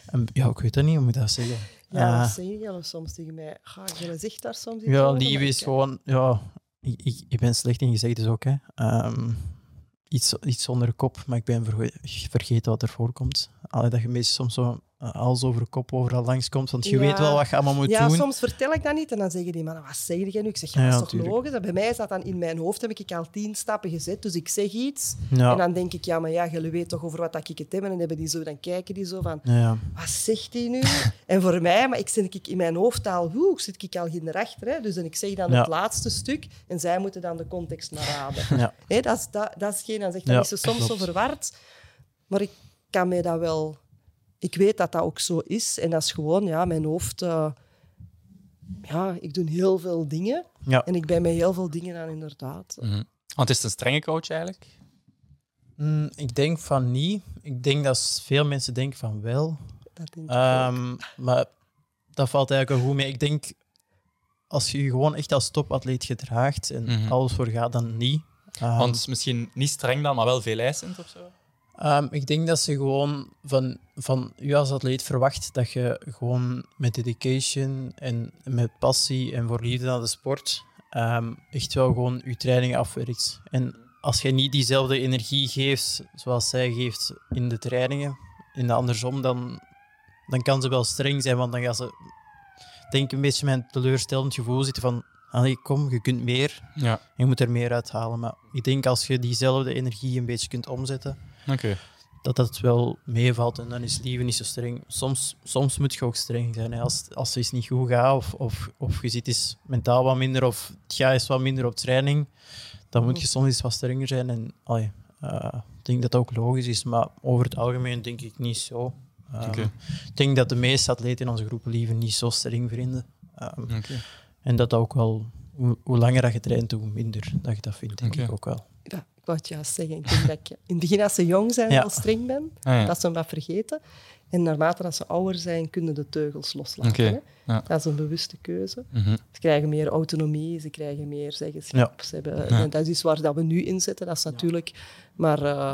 een- ja, ik weet het niet, hoe moet ik dat zeggen? Ja, Eh, wat zeg je soms tegen mij? Ga je zegt daar soms iets ja, Lieve is gewoon... Ja, ik, ik, ik ben slecht in gezegd, dus ook. Hè. Ehm, iets, iets zonder kop, maar ik ben verge- vergeten wat er voorkomt. Allee, dat je meestal soms zo eh, alles over kop overal langskomt, want je Ja. weet wel wat je allemaal moet Ja, doen. soms vertel ik dat niet en dan zeggen die mannen, wat zeg je nu? Ik zeg, ja, Ja, dat is toch tuurlijk. logisch? En bij mij is dat dan in mijn hoofd, heb ik al tien stappen gezet, dus ik zeg iets. Ja. En dan denk ik, ja, maar ja, jullie weten toch over wat dat ik het heb. En dan, hebben die zo, dan kijken die zo van, Ja. wat zegt die nu? en voor mij, maar ik zit ik in mijn hoofd al, woe, zit ik al hierachter. Hè? Dus dan ik zeg dan Ja. het laatste stuk en zij moeten dan de context maar raden. Ja. Dat, is, dat, dat is geen, dan zegt dan Ja, is ze soms klopt. zo verward. Maar ik kan mij dat wel... Ik weet dat dat ook zo is. En dat is gewoon, ja, mijn hoofd... eh, ja, ik doe heel veel dingen. Ja. En ik ben met heel veel dingen aan, inderdaad. Mhm. Want is het een strenge coach eigenlijk? Mm, ik denk van niet. Ik denk dat veel mensen denken van wel. Dat denk ik ook. Ehm, maar dat valt eigenlijk wel goed mee. Ik denk, als je je gewoon echt als topatleet gedraagt en Mhm. alles voor gaat, dan niet. Ehm, Want misschien niet streng dan, maar wel veel eisend of zo? Ehm, ik denk dat ze gewoon van, van u als atleet verwacht dat je gewoon met dedication en met passie en voor liefde aan de sport ehm, echt wel gewoon je training afwerkt. En als je niet diezelfde energie geeft zoals zij geeft in de trainingen, in de andersom, dan, dan kan ze wel streng zijn, want dan gaan ze denk ik een beetje met een teleurstellend gevoel zitten van allee, kom, je kunt meer, Ja. je moet er meer uithalen. Maar ik denk als je diezelfde energie een beetje kunt omzetten, Oké. dat dat wel meevalt en dan is liefde niet zo streng. Soms, soms moet je ook streng zijn. Hè. Als, als het eens niet goed gaat of, of, of je zit eens mentaal wat minder of het gaat eens wat minder op training, dan moet je soms eens wat strenger zijn. En, allee, eh, ik denk dat dat ook logisch is, maar over het algemeen denk ik niet zo. Oké. Ik denk dat de meeste atleten in onze groepen liever niet zo streng vinden. Ehm, en dat dat ook wel, hoe, hoe langer dat je traint, hoe minder dat je dat vindt, denk ik ook wel. Ja, ik wou het juist zeggen. Ik denk dat ik in het begin, als ze jong zijn, Ja. wel streng ben. Ah, ja. Dat ze hem wat vergeten. En naarmate dat ze ouder zijn, kunnen de teugels loslaten. Ja. Dat is een bewuste keuze. Mhm. Ze krijgen meer autonomie, ze krijgen meer zeggenschap. Ze hebben, en Dat is waar dat we nu in zitten. Dat is natuurlijk... Maar eh,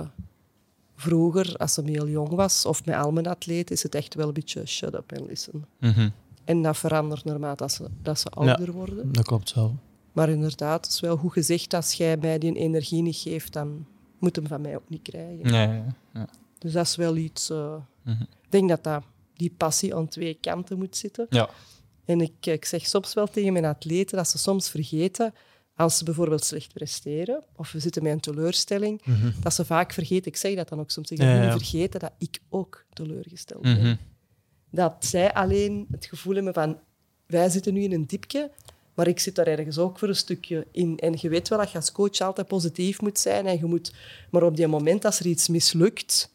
vroeger, als ze heel jong was, of met al mijn atleten, is het echt wel een beetje shut up and listen. Mhm. En dat verandert naarmate dat ze, dat ze ouder worden. Dat klopt wel. Maar inderdaad, het is wel goed gezegd, als jij mij die energie niet geeft, dan moet hem van mij ook niet krijgen. Ja, ja. Dus dat is wel iets... eh, Mhm. Ik denk dat, dat die passie aan twee kanten moet zitten. Ja. En ik, ik zeg soms wel tegen mijn atleten dat ze soms vergeten, als ze bijvoorbeeld slecht presteren, of we zitten met een teleurstelling, dat ze vaak vergeten, ik zeg dat dan ook soms, ik Ja, vergeten dat ik ook teleurgesteld ben. Mhm. Dat zij alleen het gevoel hebben van, wij zitten nu in een diepje, maar ik zit daar ergens ook voor een stukje in. En je weet wel dat je als coach altijd positief moet zijn. En je moet, maar op die moment, als er iets mislukt,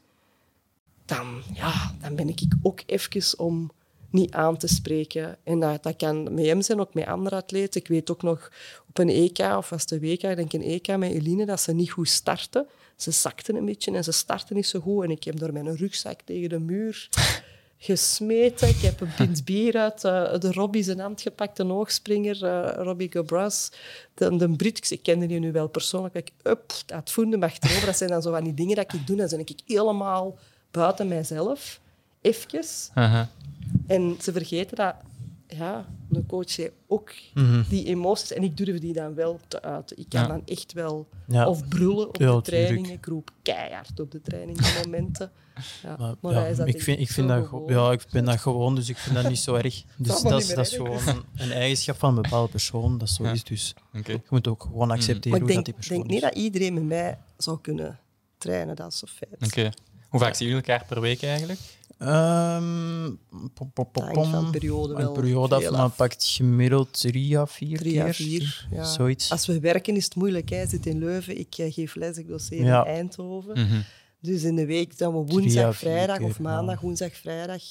dan, ja, dan ben ik ook even om niet aan te spreken. En dat, dat kan met hem zijn, ook met andere atleten. Ik weet ook nog op een EK, of was een WK, ik denk een EK met Eline, dat ze niet goed starten. Ze zakten een beetje en ze starten niet zo goed. En ik heb door mijn rugzak tegen de muur gesmeten. Ik heb een pint bier uit uh, de Robbie zijn hand gepakt, een hoogspringer, uh, Robbie Gobras. De, de Brit, ik kende die nu wel persoonlijk. Ik, up, dat voelde achterover. Dat zijn dan zo van die dingen dat ik doe. Dan ben ik helemaal buiten mijzelf. Even. Uh En ze vergeten dat ja, een coach heeft ook mhm. die emoties. En ik durf die dan wel te uiten. Ik kan dan echt wel... Of brullen op de trainingen. Ik roep keihard op de trainingsmomenten. Ja, maar, ja, ik vind, ik vind dat, ja, ik ben dat gewoon, dus ik vind dat niet zo erg. Dus dat, is, dat is gewoon een, een, eigenschap van een bepaalde persoon. Dat zo is. Dus je moet ook gewoon accepteren hoe dat die persoon is. Ik denk niet dat iedereen met mij zou kunnen trainen, dat is zo feit. Oké. Hoe vaak zien jullie elkaar per week eigenlijk? Um, pom, pom, pom, een periode wel. Een periode af, maar pakt gemiddeld drie à vier drie keer. vier, ja. Zoiets. Als we werken is het moeilijk. Hij zit in Leuven, ik uh, geef les, ik doseer in Eindhoven. Mm -hmm. Dus in de week dan we woensdag, vrijdag of maandag, ja. woensdag, vrijdag.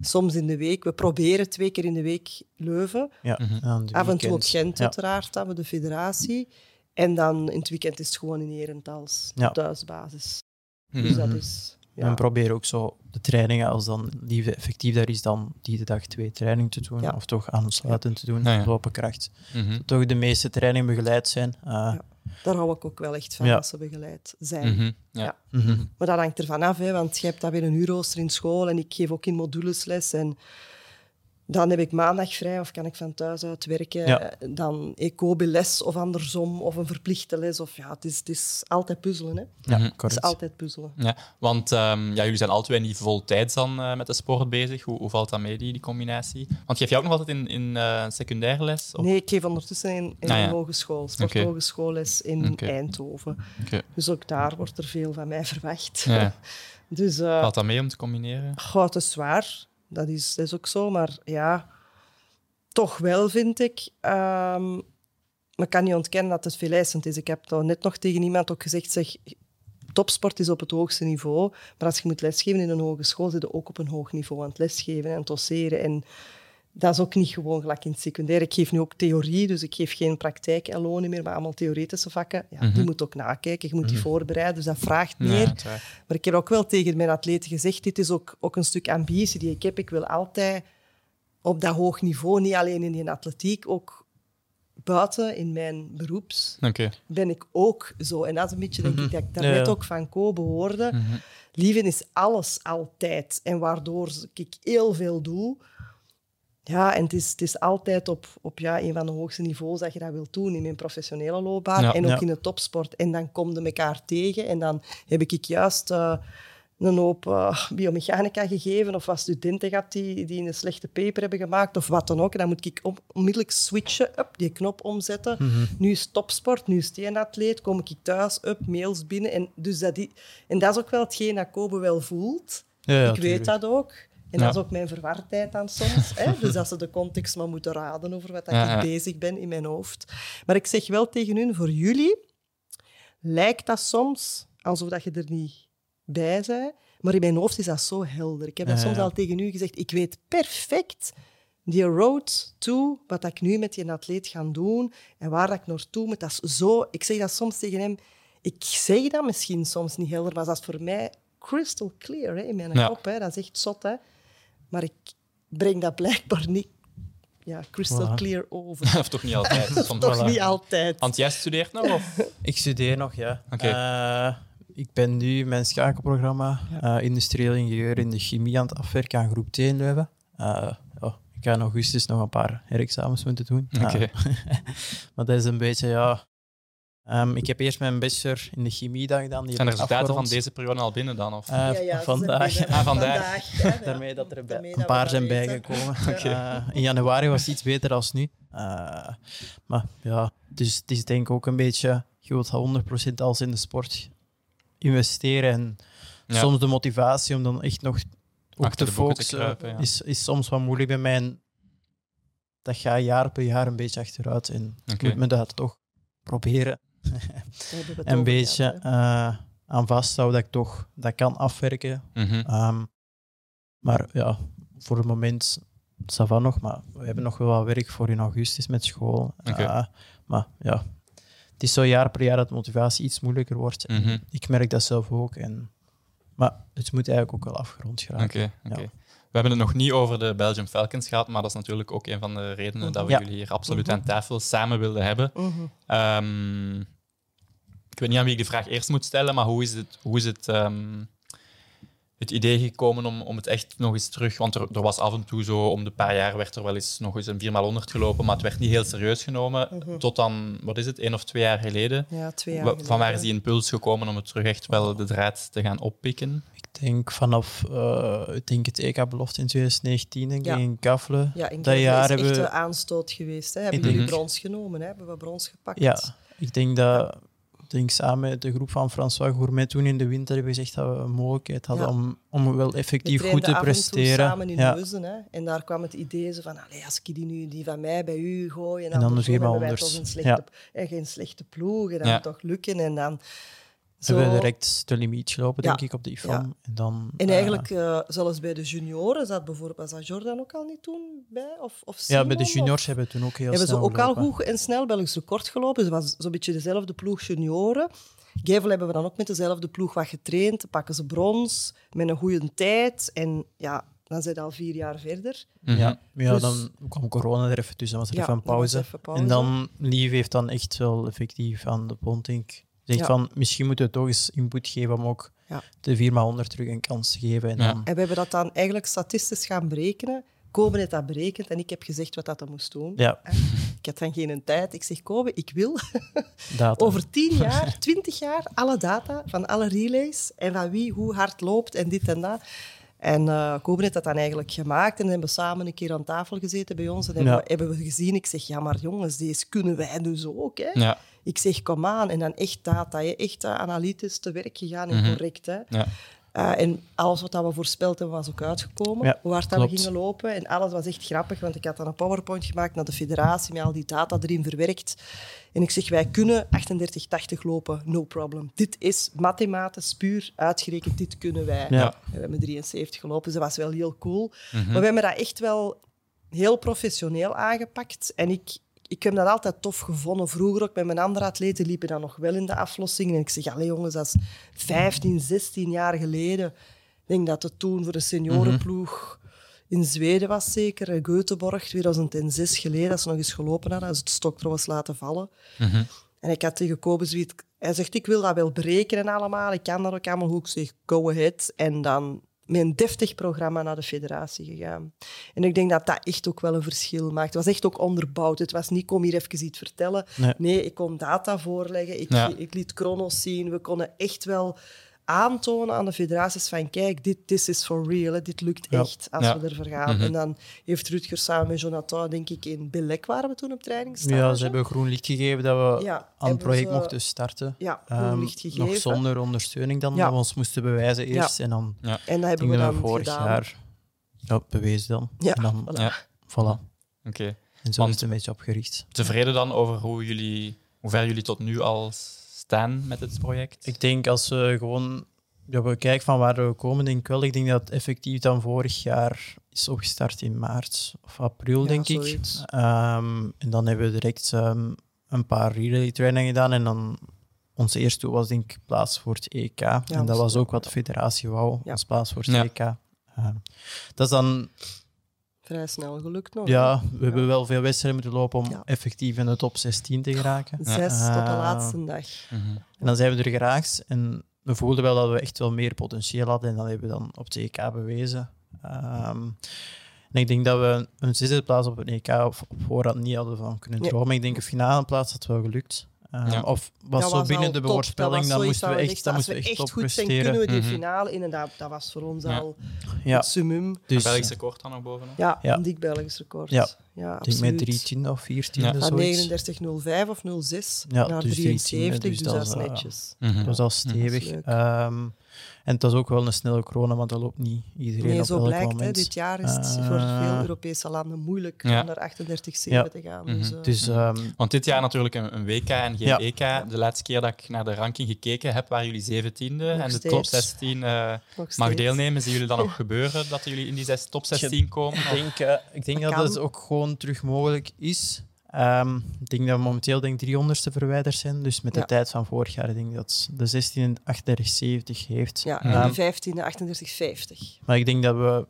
Soms in de week. We proberen twee keer in de week Leuven. Ja. Mm -hmm. Af en toe op Gent uiteraard, dan we de federatie. En dan in het weekend is het gewoon in Herentals, ja. thuisbasis. Mm -hmm. Dus dat is... Ja. En probeer ook zo de trainingen, als dan die effectief daar is, dan die de dag twee training te doen. Of toch aansluitend te doen, ja. lopen kracht. Mm Toch de meeste trainingen begeleid zijn. Uh, daar hou ik ook wel echt van, als ze begeleid zijn. Mhm. Ja. Mhm. Maar dat hangt ervan af, hè, want je hebt dat weer een uurrooster in school en ik geef ook in modules les. En dan heb ik maandag vrij of kan ik van thuis uit werken. Ja. Dan ecobe-les of andersom, of een verplichte les. Of, ja, het, is, het is altijd puzzelen. Hè? Ja, mhm. Het is altijd puzzelen. Ja, want um, ja, jullie zijn altijd niet voltijds dan uh, met de sport bezig. Hoe, hoe valt dat mee, die, die combinatie? Want geef je ook nog altijd in, in uh, secundaire les? Of? Nee, ik geef ondertussen in, in ah, een hogeschool, sporthogeschoolles in okay. Eindhoven. Okay. Dus ook daar wordt er veel van mij verwacht. Ja. dus, uh, valt dat mee om te combineren? Goh, het is zwaar dat is, dat is ook zo. Maar ja, toch wel vind ik. Um, maar ik kan niet ontkennen dat het veel eisend is. Ik heb net nog tegen iemand ook gezegd, zeg, topsport is op het hoogste niveau. Maar als je moet lesgeven in een hogeschool, zit je ook op een hoog niveau aan het lesgeven en tosseren. En dat is ook niet gewoon gelijk in het secundair. Ik geef nu ook theorie, dus ik geef geen praktijk alone meer, maar allemaal theoretische vakken. Ja, Die mhm. moet ook nakijken, je moet die mhm. voorbereiden, dus dat vraagt meer. maar ik heb ook wel tegen mijn atleten gezegd, dit is ook, ook een stuk ambitie die ik heb. Ik wil altijd op dat hoog niveau, niet alleen in die atletiek, ook buiten in mijn beroeps ben ik ook zo. En dat is een beetje, denk ik, mhm. dat ik daarnet ja, ook van Kobe hoorde. Lieven is alles altijd. En waardoor ik heel veel doe ja, en het is, het is altijd op, op ja, een van de hoogste niveaus dat je dat wilt doen in mijn professionele loopbaan en ook in de topsport. En dan kom je elkaar tegen en dan heb ik juist uh, een hoop uh, biomechanica gegeven of wat studenten gehad die, die een slechte paper hebben gemaakt of wat dan ook. En dan moet ik onmiddellijk switchen, up, die knop omzetten. Mhm. Nu is topsport, nu is een atleet, kom ik thuis, up, mails binnen. En, dus dat, die, en dat is ook wel hetgeen dat Kobe wel voelt. Ja, ik weet dat ook. En dat is ook mijn verwardheid dan soms. Hè? Dus dat ze de context maar moeten raden over wat ja, ik bezig ben in mijn hoofd. Maar ik zeg wel tegen hun, voor jullie lijkt dat soms alsof dat je er niet bij bent. Maar in mijn hoofd is dat zo helder. Ik heb dat soms al tegen u gezegd. Ik weet perfect die road to wat ik nu met die atleet ga doen en waar ik naartoe moet. Dat is zo... Ik zeg dat soms tegen hem. Ik zeg dat misschien soms niet helder, maar dat is voor mij crystal clear hè, in mijn kop. Hè. Dat is echt zot. Hè. Maar ik breng dat blijkbaar niet ja, crystal clear over. of toch niet altijd? toch niet altijd. Want jij studeert nog? Of? ik studeer nog, ja. Okay. Uh, ik ben nu mijn schakelprogramma ja. uh, industrieel ingenieur in de chemie aan het afwerken aan groep T in Leuven. Uh, oh, ik ga in augustus nog een paar herexamens moeten doen. Okay. maar dat is een beetje, ja, Um, ik heb eerst mijn bachelor in de chemie gedaan. Die Zijn de resultaten van deze periode al binnen dan? Of? Uh, ja, ja, vandaag. Ah, vandaag. Daarmee dat er een paar zijn bijgekomen. Okay. Uh, in januari was het iets beter dan nu. Uh, maar ja, dus het is denk ik ook een beetje, je wilt 100% als in de sport investeren. En ja. soms de motivatie om dan echt nog ook te focussen te kruipen, is, is soms wat moeilijk bij mij. En dat gaat jaar per jaar een beetje achteruit. En okay. ik moet me dat toch proberen een beetje uh, aan vasthoud dat ik toch dat kan afwerken. Mhm. Ehm, maar ja, voor het moment ça va nog, maar we hebben nog wel wat werk voor in augustus met school. Eh, maar ja, het is zo jaar per jaar dat motivatie iets moeilijker wordt. Mhm. Ik merk dat zelf ook. En, maar het moet eigenlijk ook wel afgerond Oké, geraken. Ja. We hebben het nog niet over de Belgium Falcons gehad, maar dat is natuurlijk ook een van de redenen dat we Ja. jullie hier absoluut aan tafel samen wilden hebben. Mhm. Ehm, ik weet niet aan wie ik de vraag eerst moet stellen, maar hoe is het, hoe is het, ehm, het idee gekomen om, om het echt nog eens terug... Want er, er was af en toe zo, om de paar jaar werd er wel eens nog eens een 4x100 gelopen, maar het werd niet heel serieus genomen. Mhm. Tot dan, wat is het, één of twee jaar geleden? Ja, twee jaar Van waar is die impuls gekomen om het terug echt wel de draad te gaan oppikken? Ik denk vanaf eh, ik denk het EK-belofte in 2019 denk Ja. in Kafle. Ja, in dat jaar is hebben echt we- een aanstoot geweest. Hè. Hebben jullie brons genomen? Hè? Hebben we brons gepakt? Ja, ik denk dat denk samen met de groep van François Gourmet toen in de winter hebben gezegd dat we een mogelijkheid hadden Ja. om, om wel We effectief goed te presteren. samen in ja. Leuzen. Hè? En daar kwam het idee zo van, allee, als ik die nu die van mij bij u gooi en, En dan de andersom, hebben wij 4x100. toch een slechte, en geen slechte ploeg. En dat Ja. moet toch lukken. En dan Ze hebben direct de limiet gelopen, Ja. denk ik, op de IFAM. En, dan, En eh, eigenlijk, eh, zelfs bij de junioren, zat bijvoorbeeld, was dat Jordan ook al niet toen bij? Of, of ja, bij de juniors of- hebben we toen ook heel hebben ze snel ook al goed en snel Belgisch record gelopen. Ze was zo'n beetje dezelfde ploeg junioren. Gevel hebben we dan ook met dezelfde ploeg wat getraind. Dan pakken ze brons met een goede tijd. En ja, dan zijn ze al vier jaar verder. Mhm. Ja, ja Dus- dan kwam corona er even tussen, dan was er Ja, even een dan was pauze. even pauze. En dan, Lief heeft dan echt wel effectief aan de pont, Ja. van, misschien moeten we toch eens input geven om ook Ja. de 4x100 terug een kans te geven. En Ja. dan, En we hebben dat dan eigenlijk statistisch gaan berekenen. Kobe heeft dat berekend en ik heb gezegd wat dat dan moest doen. ja, Ik had dan geen tijd. Ik zeg, Kobe, ik wil data. over 10 jaar, 20 jaar, alle data van alle relays en van wie hoe hard loopt en dit en dat. En eh Kobe heeft dat dan eigenlijk gemaakt en dan hebben we samen een keer aan tafel gezeten bij ons en hebben, Ja. we, hebben we gezien. Ik zeg, ja, maar jongens, deze kunnen wij dus ook. Hè? Ja, Ik zeg, kom aan. En dan echt data, hè? echt analytisch te werk gegaan en Mhm. correct. Hè? ja. Uh, en alles wat we voorspeld hebben, was ook uitgekomen. Ja, hoe hard dat we gingen lopen. En alles was echt grappig, want ik had dan een PowerPoint gemaakt naar de federatie met al die data erin verwerkt. En ik zeg, wij kunnen 38-80 lopen, no problem. Dit is mathematisch puur uitgerekend, dit kunnen wij. Ja. We hebben 73 gelopen, dus dat was wel heel cool. Mhm. Maar we hebben dat echt wel heel professioneel aangepakt. En ik, ik heb dat altijd tof gevonden. Vroeger ook met mijn andere atleten liepen dan nog wel in de aflossingen. En ik zeg, allee jongens, dat is 15, 16 jaar geleden. Ik denk dat het toen voor de seniorenploeg in Zweden was zeker. in Göteborg, 2006 geleden, dat ze nog eens gelopen hadden. Dat is het stok trouwens laten vallen. Mhm. En ik had tegen Kobe. Hij zegt, ik wil dat wel berekenen allemaal. Ik kan dat ook allemaal goed. Ik zeg, go ahead. En dan met een deftig programma naar de federatie gegaan. En ik denk dat dat echt ook wel een verschil maakt. Het was echt ook onderbouwd. Het was niet, kom hier even iets vertellen. Nee. ik kon data voorleggen. Ik, Ja. ik liet chronos zien. We konden echt wel aantonen aan de federaties van kijk, dit this is for real. hè. Dit lukt Ja. echt als Ja. we ervoor gaan. Mhm. En dan heeft Rutger samen met Jonathan, denk ik, in Belek waren we toen op trainingsstage. Ja, ze hebben groen licht gegeven dat we Ja, aan het project ze- mochten starten. Ja, groen Ehm, licht gegeven. nog zonder ondersteuning dan, Ja. dat we ons moesten bewijzen eerst. En dan En dat hebben gingen we dan vorig gedaan. jaar ja, bewezen dan. Ja, En dan, voilà. Ja. voilà. Oké. En zo Want- is het een beetje opgericht. Tevreden dan over hoe, jullie, hoe ver jullie tot nu al staan met het project? Ik denk als we gewoon ja, we kijken van waar we komen, denk ik wel. Ik denk dat het effectief dan vorig jaar is opgestart in maart of april, Ja, denk zoiets. ik. Ehm, en dan hebben we direct ehm, een paar relay trainingen gedaan. En dan onze eerste doel was denk ik plaats voor het EK. en dat was ook, wat de federatie wou, Ja. als plaats voor het Ja. EK. Ehm, dat is dan Vrij snel gelukt nog. Ja, we hebben wel veel wedstrijden moeten lopen om Ja. effectief in de top 16 te geraken. Zes tot de Ah. laatste dag. Mhm. En dan zijn we er geraakt en we voelden wel dat we echt wel meer potentieel hadden en dat hebben we dan op het EK bewezen. Ehm, en ik denk dat we een zesde plaats op het EK op, op voorhand niet hadden van kunnen Nee. dromen. Ik denk een finale plaats had wel gelukt. Ehm, Ja. Of was Dat zo binnen de was dan moesten we echt, dan moesten we echt goed zijn, kunnen we die Mhm. finale in. En dat, dat was voor ons Ja. al Ja, het summum. dus, Belgisch record dan nog bovenop? Ja, Ja. een dik Belgisch record. Ja. ja ik denk met 13 of 14 Ja. ja. Van zoiets. 39,05 of 06 Ja, naar dus 73, 13, dus, dus dat is netjes. Mhm. Dat was al Dat stevig. En het was ook wel een snelle corona, want dat loopt niet iedereen Nee, op zo elk blijkt. Hè, dit jaar is het voor Eh, veel Europese landen moeilijk Ja. om naar 38,7 Ja. te gaan. Mhm. Dus, eh, Dus ehm, Want dit jaar natuurlijk een, een WK en geen Ja. EK. De laatste keer dat ik naar de ranking gekeken heb, waren jullie 17e. en de steeds. top 16 eh, mag deelnemen. Zien jullie dan nog gebeuren dat jullie in die zes, top 16 komen? ik denk, ik denk Dat dat het ook gewoon terug mogelijk is. Ehm, ik denk dat we momenteel denk, 300ste verwijderd zijn. Dus met de Ja. tijd van vorig jaar, ik denk dat de 16 en 3870 heeft. Ja, en Ehm, de 15e 38,50. maar ik denk dat, we,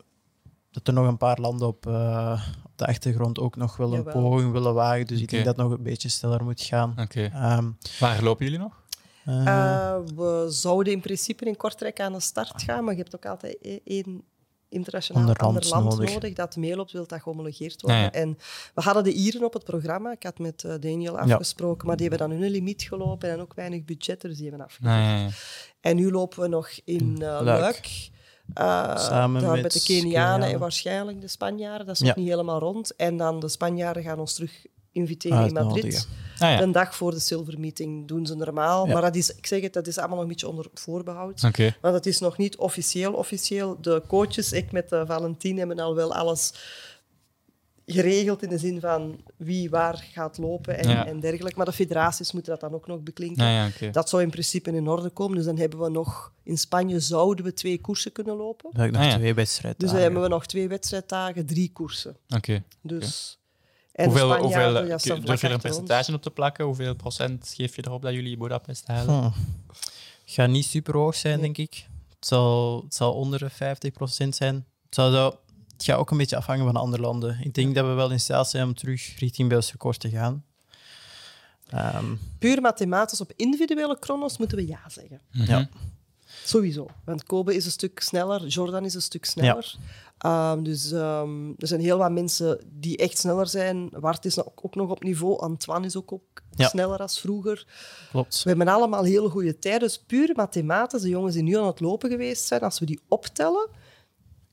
dat er nog een paar landen op, eh, op de achtergrond ook nog wel een Jawel. poging willen wagen. Dus ik denk dat het nog een beetje sneller moet gaan. Oké. Ehm, Waar lopen jullie nog? eh, Eh, we zouden in principe in Kortrijk aan de start gaan, maar je hebt ook altijd e- één internationaal Ander ander land nodig. nodig. dat meeloopt, wil dat gehomologeerd worden. Ja, ja. En we hadden de Ieren op het programma. Ik had met eh, Daniel afgesproken, maar die hebben dan hun limiet gelopen en ook weinig budget, dus die hebben. Nee, ja. En nu lopen we nog in eh Luik. Luik. Eh, Samen met met de Kenianen en waarschijnlijk de Spanjaarden. Dat is Ja. nog niet helemaal rond. En dan de Spanjaarden gaan ons terug inviteren in Madrid. Ah, ja. Een dag voor de Silver Meeting doen ze normaal. Ja. Maar dat is, ik zeg het, dat is allemaal nog een beetje onder voorbehoud. Want het is nog niet officieel officieel. De coaches, ik met uh, Valentin, hebben al wel alles geregeld in de zin van wie waar gaat lopen en, Ja. en dergelijke. Maar de federaties moeten dat dan ook nog beklinken. Ja, ja, oké. Dat zou in principe in orde komen. Dus dan hebben we nog... In Spanje zouden we twee koersen kunnen lopen. Dan heb ik nog Ah, ja. twee wedstrijden. Dus dan hebben we nog twee wedstrijddagen, drie koersen. Oké. Dus... En Hoeveel, hoeveel, durf vlak je er een percentage op te plakken? Hoeveel procent geef je erop dat jullie Budapest halen? Hm. gaat niet super hoog zijn, Nee. denk ik. Het zal, het zal onder de 50% zijn. Het, zal zo, het gaat ook een beetje afhangen van andere landen. Ik denk dat we wel in staat zijn om terug richting Belgisch record te gaan. Ehm, Puur mathematisch op individuele chronos moeten we ja zeggen. Mhm. ja. Sowieso. Want Kobe is een stuk sneller, Jordan is een stuk sneller. Ehm, dus ehm, er zijn heel wat mensen die echt sneller zijn. Wart is ook, ook nog op niveau. Antoine is ook, ook Ja. sneller als vroeger. Klopt. We hebben allemaal hele goede tijden. Dus puur mathematisch, de jongens die nu aan het lopen geweest zijn, als we die optellen,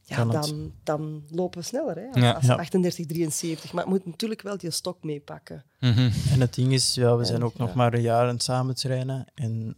ja, dan, dan lopen we sneller. Hè, als, Ja. als Ja. 38, 73. Maar het moet natuurlijk wel die stok meepakken. Mhm. En het ding is, ja, we zijn En, ook nog maar een jaar aan het samen trainen. En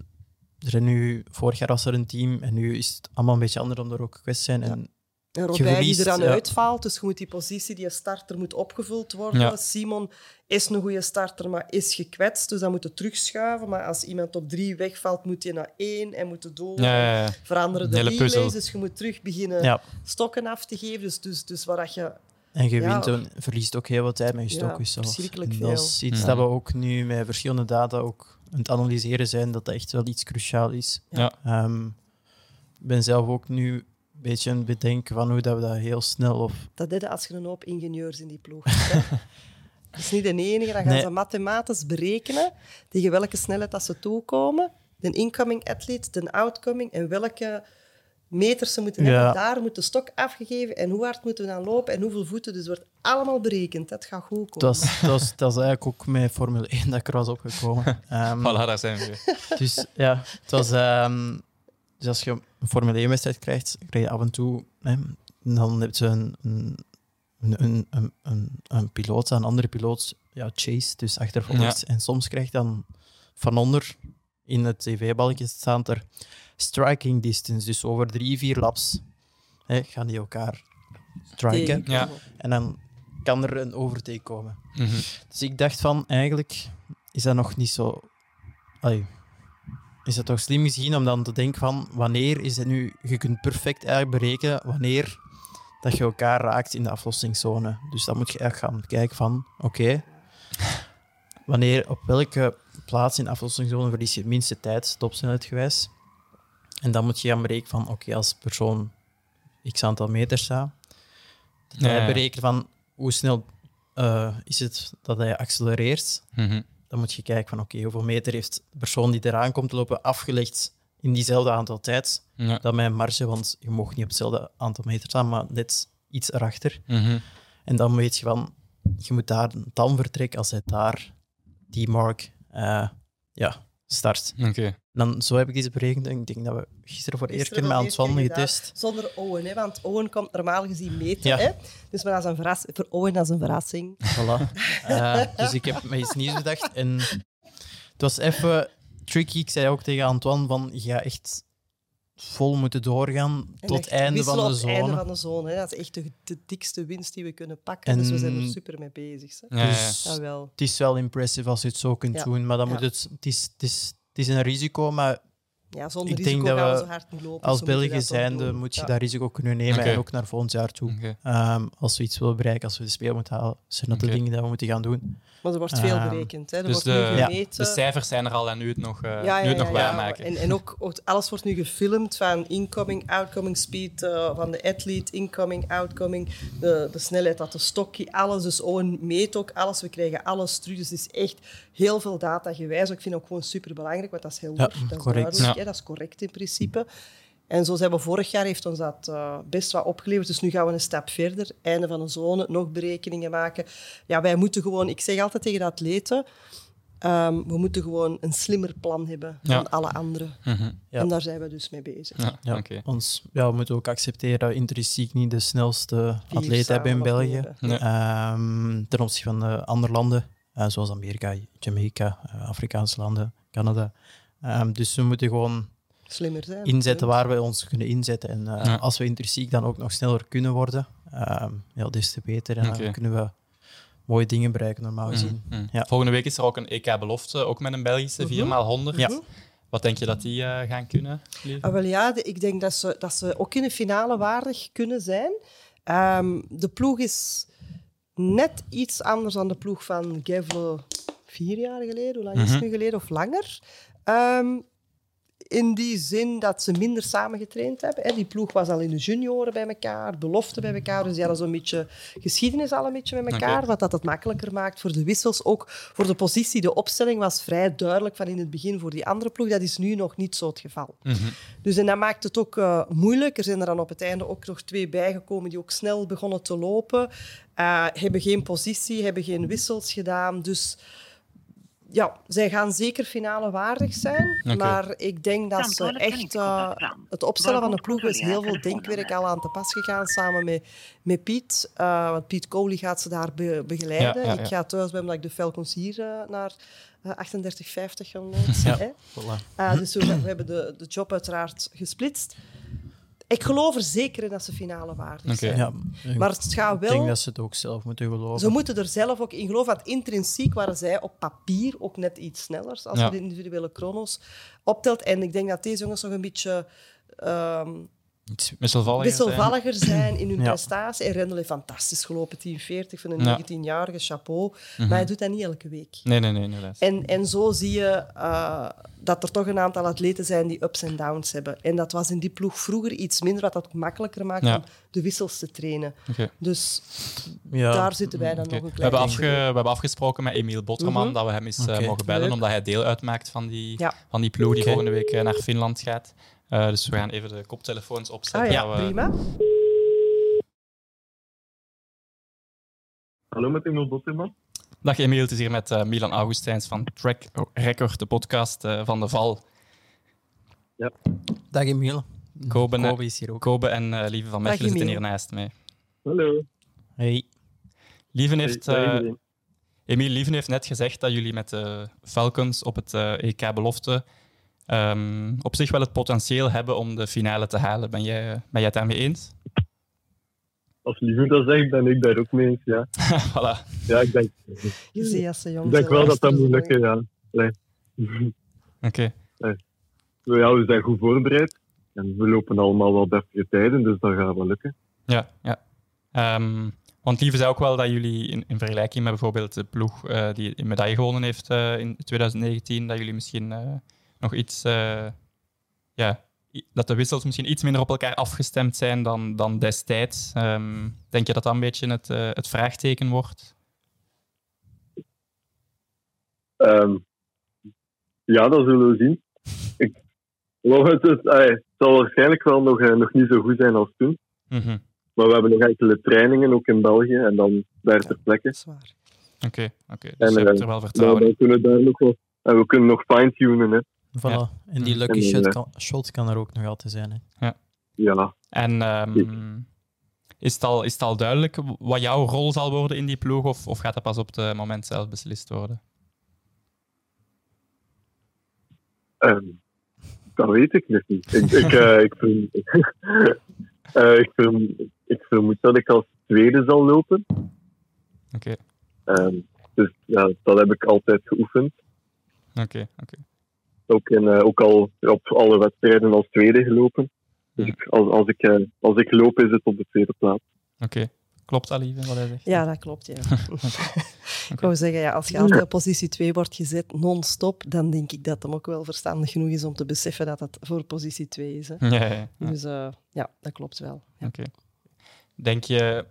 er zijn nu, vorig jaar was er een team en nu is het allemaal een beetje anders omdat er ook kwesties zijn. En En Robijn verliest, die eraan ja. uitvalt, dus je moet die positie, die starter moet opgevuld worden. Ja. Simon is een goede starter, maar is gekwetst, dus dan moet je terugschuiven. Maar als iemand op drie wegvalt, moet je naar één en moet je door. Ja, ja, ja. Veranderen de Hele relays, puzzel. dus je moet terug beginnen ja, stokken af te geven. Dus, dus, dus waar dat je... en je Ja. wint en verliest ook heel wat tijd met je Ja, verschrikkelijk En dat is veel. iets Ja. dat we ook nu met verschillende data ook aan het analyseren zijn, dat dat echt wel iets cruciaal is. Ja. Ehm, ik ben zelf ook nu een beetje aan het bedenken van hoe dat we dat heel snel of Dat deed je als je een hoop ingenieurs in die ploeg hebt. hè. Dat is niet de enige. Dan gaan Nee. ze mathematisch berekenen tegen welke snelheid dat ze toekomen. De incoming athlete, de outcoming en welke meters ze moeten Ja. hebben. Daar moet de stok afgegeven en hoe hard moeten we dan lopen en hoeveel voeten. Dus wordt allemaal berekend. Dat gaat goed komen. Dat is, dat, is, dat is eigenlijk ook met Formule 1 dat ik er was opgekomen. Ehm, Voilà, daar zijn we weer. Dus ja, het was. ehm, dus als je een Formule 1-wedstrijd krijgt, krijg je af en toe. Hè, dan heb je een, een, een, een, een, een piloot, een andere piloot, ja, chase, dus achtervolgt. En soms krijg je dan van onder in het tv-balkje staan er striking distance, dus over drie, vier laps hè, gaan die elkaar striken. Ja. En dan kan er een overtake komen. Mhm. Dus ik dacht van, eigenlijk is dat nog niet zo... Allee, is dat toch slim gezien om dan te denken van, wanneer is het nu... Je kunt perfect eigenlijk berekenen wanneer dat je elkaar raakt in de aflossingszone. Dus dan moet je echt gaan kijken van, oké, wanneer, op welke plaats in de aflossingszone verlies je het minste tijd, topsnelheidgewijs. En dan moet je gaan berekenen van, oké, als persoon x aantal meters staat, dat Ja, berekent van hoe snel eh, is het dat hij accelereert. Mhm. Dan moet je kijken van oké, hoeveel meter heeft de persoon die eraan komt lopen afgelegd in diezelfde aantal tijd. Ja. Dan met een marge, want je mag niet op hetzelfde aantal meter staan, maar net iets erachter. Mhm. En dan weet je van, je moet daar dan vertrekken als hij daar die mark eh, ja, start. Oké. Dan zo heb ik eens berekend. Ik denk dat we gisteren voor de eerste keer met Antoine getest. Zonder Owen, hè, want Owen komt normaal gezien meten. Hè? Dus maar als een verrassing, voor Owen als een verrassing. Voilà. Uh, dus ik heb me iets nieuws bedacht. En het was even tricky. Ik zei ook tegen Antoine van, ja, echt vol moeten doorgaan tot het einde van de zone. einde van de zone. Hè. Dat is echt de, de, dikste winst die we kunnen pakken. dus we zijn er super mee bezig. Hè. Ja, dus ja. wel. Het is wel impressive als je het zo kunt doen, maar dan moet het, het, is, het, is, het is een risico, maar ja, zonder ik risico denk dat we, zo hard niet lopen. Als België zijnde moet je dat risico kunnen nemen en ook naar volgend jaar toe. Okay. Um, als we iets willen bereiken, als we de speel moeten halen, zijn dat de dingen die we moeten gaan doen. Maar er wordt veel ehm, berekend. Hè. Er dus wordt de, nu gemeten. de cijfers zijn er al en nu het nog, uh, ja, nu het nog waarmaken. En, en ook, alles wordt nu gefilmd van incoming, outcoming speed uh, van de athlete, incoming, outcoming, de, de snelheid dat de stokje, alles. Dus Owen meet ook alles. We krijgen alles terug. Dus het is echt heel veel data gewijs. Ik vind het ook gewoon super belangrijk, want dat is heel dat is correct. Hè, dat is correct in principe. En zo zijn we vorig jaar heeft ons dat uh, best wat opgeleverd. Dus nu gaan we een stap verder. Einde van een zone, nog berekeningen maken. Ja, wij moeten gewoon, ik zeg altijd tegen de atleten, um, we moeten gewoon een slimmer plan hebben dan alle anderen. Mm -hmm. ja. En daar zijn we dus mee bezig. Ja, ja. Okay. Ons, ja, we moeten ook accepteren dat we intrinsiek niet de snelste atleet hebben in België. Um, ten opzichte van de andere landen, uh, zoals Amerika, Jamaica, uh, Afrikaanse landen, Canada. Um, dus we moeten gewoon slimmer zijn. Inzetten waar we ons kunnen inzetten. En uh, als we intrinsiek dan ook nog sneller kunnen worden, uh, ja, des te beter. En dan kunnen we mooie dingen bereiken, normaal mm, gezien. Mm, Ja. Volgende week is er ook een EK-belofte, ook met een Belgische 4x100. Ja. Wat denk je dat die uh, gaan kunnen? Ah, wel ja, de, ik denk dat ze, dat ze ook in de finale waardig kunnen zijn. Um, de ploeg is net iets anders dan de ploeg van Gevlo vier jaar geleden. Hoe lang is het mhm. nu geleden? Of langer? Um, in die zin dat ze minder samengetraind hebben. Die ploeg was al in de junioren bij elkaar, belofte bij elkaar. Dus die hadden zo'n beetje geschiedenis al een beetje met elkaar. Wat dat het makkelijker maakt voor de wissels. Ook voor de positie, de opstelling was vrij duidelijk van in het begin voor die andere ploeg. Dat is nu nog niet zo het geval. Mhm. Dus en dat maakt het ook uh, moeilijk. Er zijn er dan op het einde ook nog twee bijgekomen die ook snel begonnen te lopen. Uh, hebben geen positie, hebben geen wissels gedaan. Dus ja, zij gaan zeker finale waardig zijn. Maar ik denk dat ze echt... Uh, het opstellen van de ploeg is heel veel denkwerk al aan te pas gegaan samen met, met Piet. Uh, want Piet Coley gaat ze daar be begeleiden. Ja, ja, ik ga thuis bij hem dat ik de Falcons hier uh, naar 38,50 gaan loodsen. Voilà. dus we, we, hebben de, de job uiteraard gesplitst. Ik geloof er zeker in dat ze finale waardig zijn. Ja, maar het gaat wel... Ik denk dat ze het ook zelf moeten geloven. Ze moeten er zelf ook in geloven. Want intrinsiek waren zij op papier ook net iets sneller als je de individuele chronos optelt. En ik denk dat deze jongens nog een beetje... Um, wisselvalliger, zijn. in hun prestatie. En Rendel heeft fantastisch gelopen, 1040 van een 19-jarige, chapeau. Maar hij doet dat niet elke week. Nee, nee, nee. nee en, en zo zie je uh, dat er toch een aantal atleten zijn die ups en downs hebben. En dat was in die ploeg vroeger iets minder, wat dat makkelijker maakt om de wissels te trainen. Okay. Dus daar zitten wij dan nog een klein we hebben, afge, we hebben afgesproken met Emiel Botterman mm dat we hem eens okay. uh, mogen bellen, Leuk. omdat hij deel uitmaakt van die, van die ploeg die volgende week uh, naar Finland gaat. Uh, dus we gaan even de koptelefoons opzetten. Ah, ja, prima. Hallo met Emiel Botterman. Dag Emiel, het is hier met uh, Milan Augustijns van Track Record, de podcast uh, van de Val. Ja. Dag Emiel. Kobe, Kobe is hier ook. Kobe en uh, Lieve van Mechelen zitten hier naast mij. Hallo. Hey. Lieven heeft, hey, Emiel Lieven heeft net gezegd dat jullie met de Falcons op het EK Belofte um, op zich wel het potentieel hebben om de finale te halen. Ben jij, ben jij het daarmee eens? Als Lieven dat zegt, ben ik daar ook mee eens, ja. voilà. Ja, ik denk, Je ziet als ze ik denk wel dat dat moet lukken, ja. Nee. Oké. Okay. Ja, we zijn goed voorbereid. En we lopen allemaal wel deftige tijden, dus dat gaat wel lukken. Ja, ja. Um, want Lieve zei ook wel dat jullie in, in vergelijking met bijvoorbeeld de ploeg uh, die een medaille gewonnen heeft uh, in 2019, dat jullie misschien uh, nog iets, uh, ja, dat de wissels misschien iets minder op elkaar afgestemd zijn dan, dan destijds. Um, denk je dat dat een beetje het, uh, het vraagteken wordt? Um, ja, dat zullen we zien. Ik, het, het, het zal waarschijnlijk wel nog, uh, nog niet zo goed zijn als toen. Mm -hmm. Maar we hebben nog enkele trainingen, ook in België, en dan daar ter plekke. Oké, oké. Okay, dus en, je hebt er wel vertrouwen we kunnen daar nog wel, en we kunnen nog fine-tunen. Voilà. En die lucky shot kan, shot kan er ook nog altijd zijn. Hè. Ja. ja. En um, is, het al, is het al duidelijk wat jouw rol zal worden in die ploeg, of, of gaat dat pas op het moment zelf beslist worden? Um, dat weet ik nog niet. Ik, ik, uh, ik, uh, ik, ik, vermoed dat ik als tweede zal lopen. Oké. Okay. Um, dus ja, dat heb ik altijd geoefend. Oké, okay, oké. Ook, in, uh, ook al op alle wedstrijden als tweede gelopen. Dus ik, als, als, ik, uh, als ik loop, is het op de tweede plaats. Oké. Klopt, Alieve, wat hij zegt? Ja, dat klopt, ja. Ik wou zeggen, ja, als je altijd op positie 2 wordt gezet, non-stop, dan denk ik dat het ook wel verstandig genoeg is om te beseffen dat het voor positie 2 is. Hè. Ja, ja, ja. Dus uh, ja, dat klopt wel. Ja. Oké. Denk je,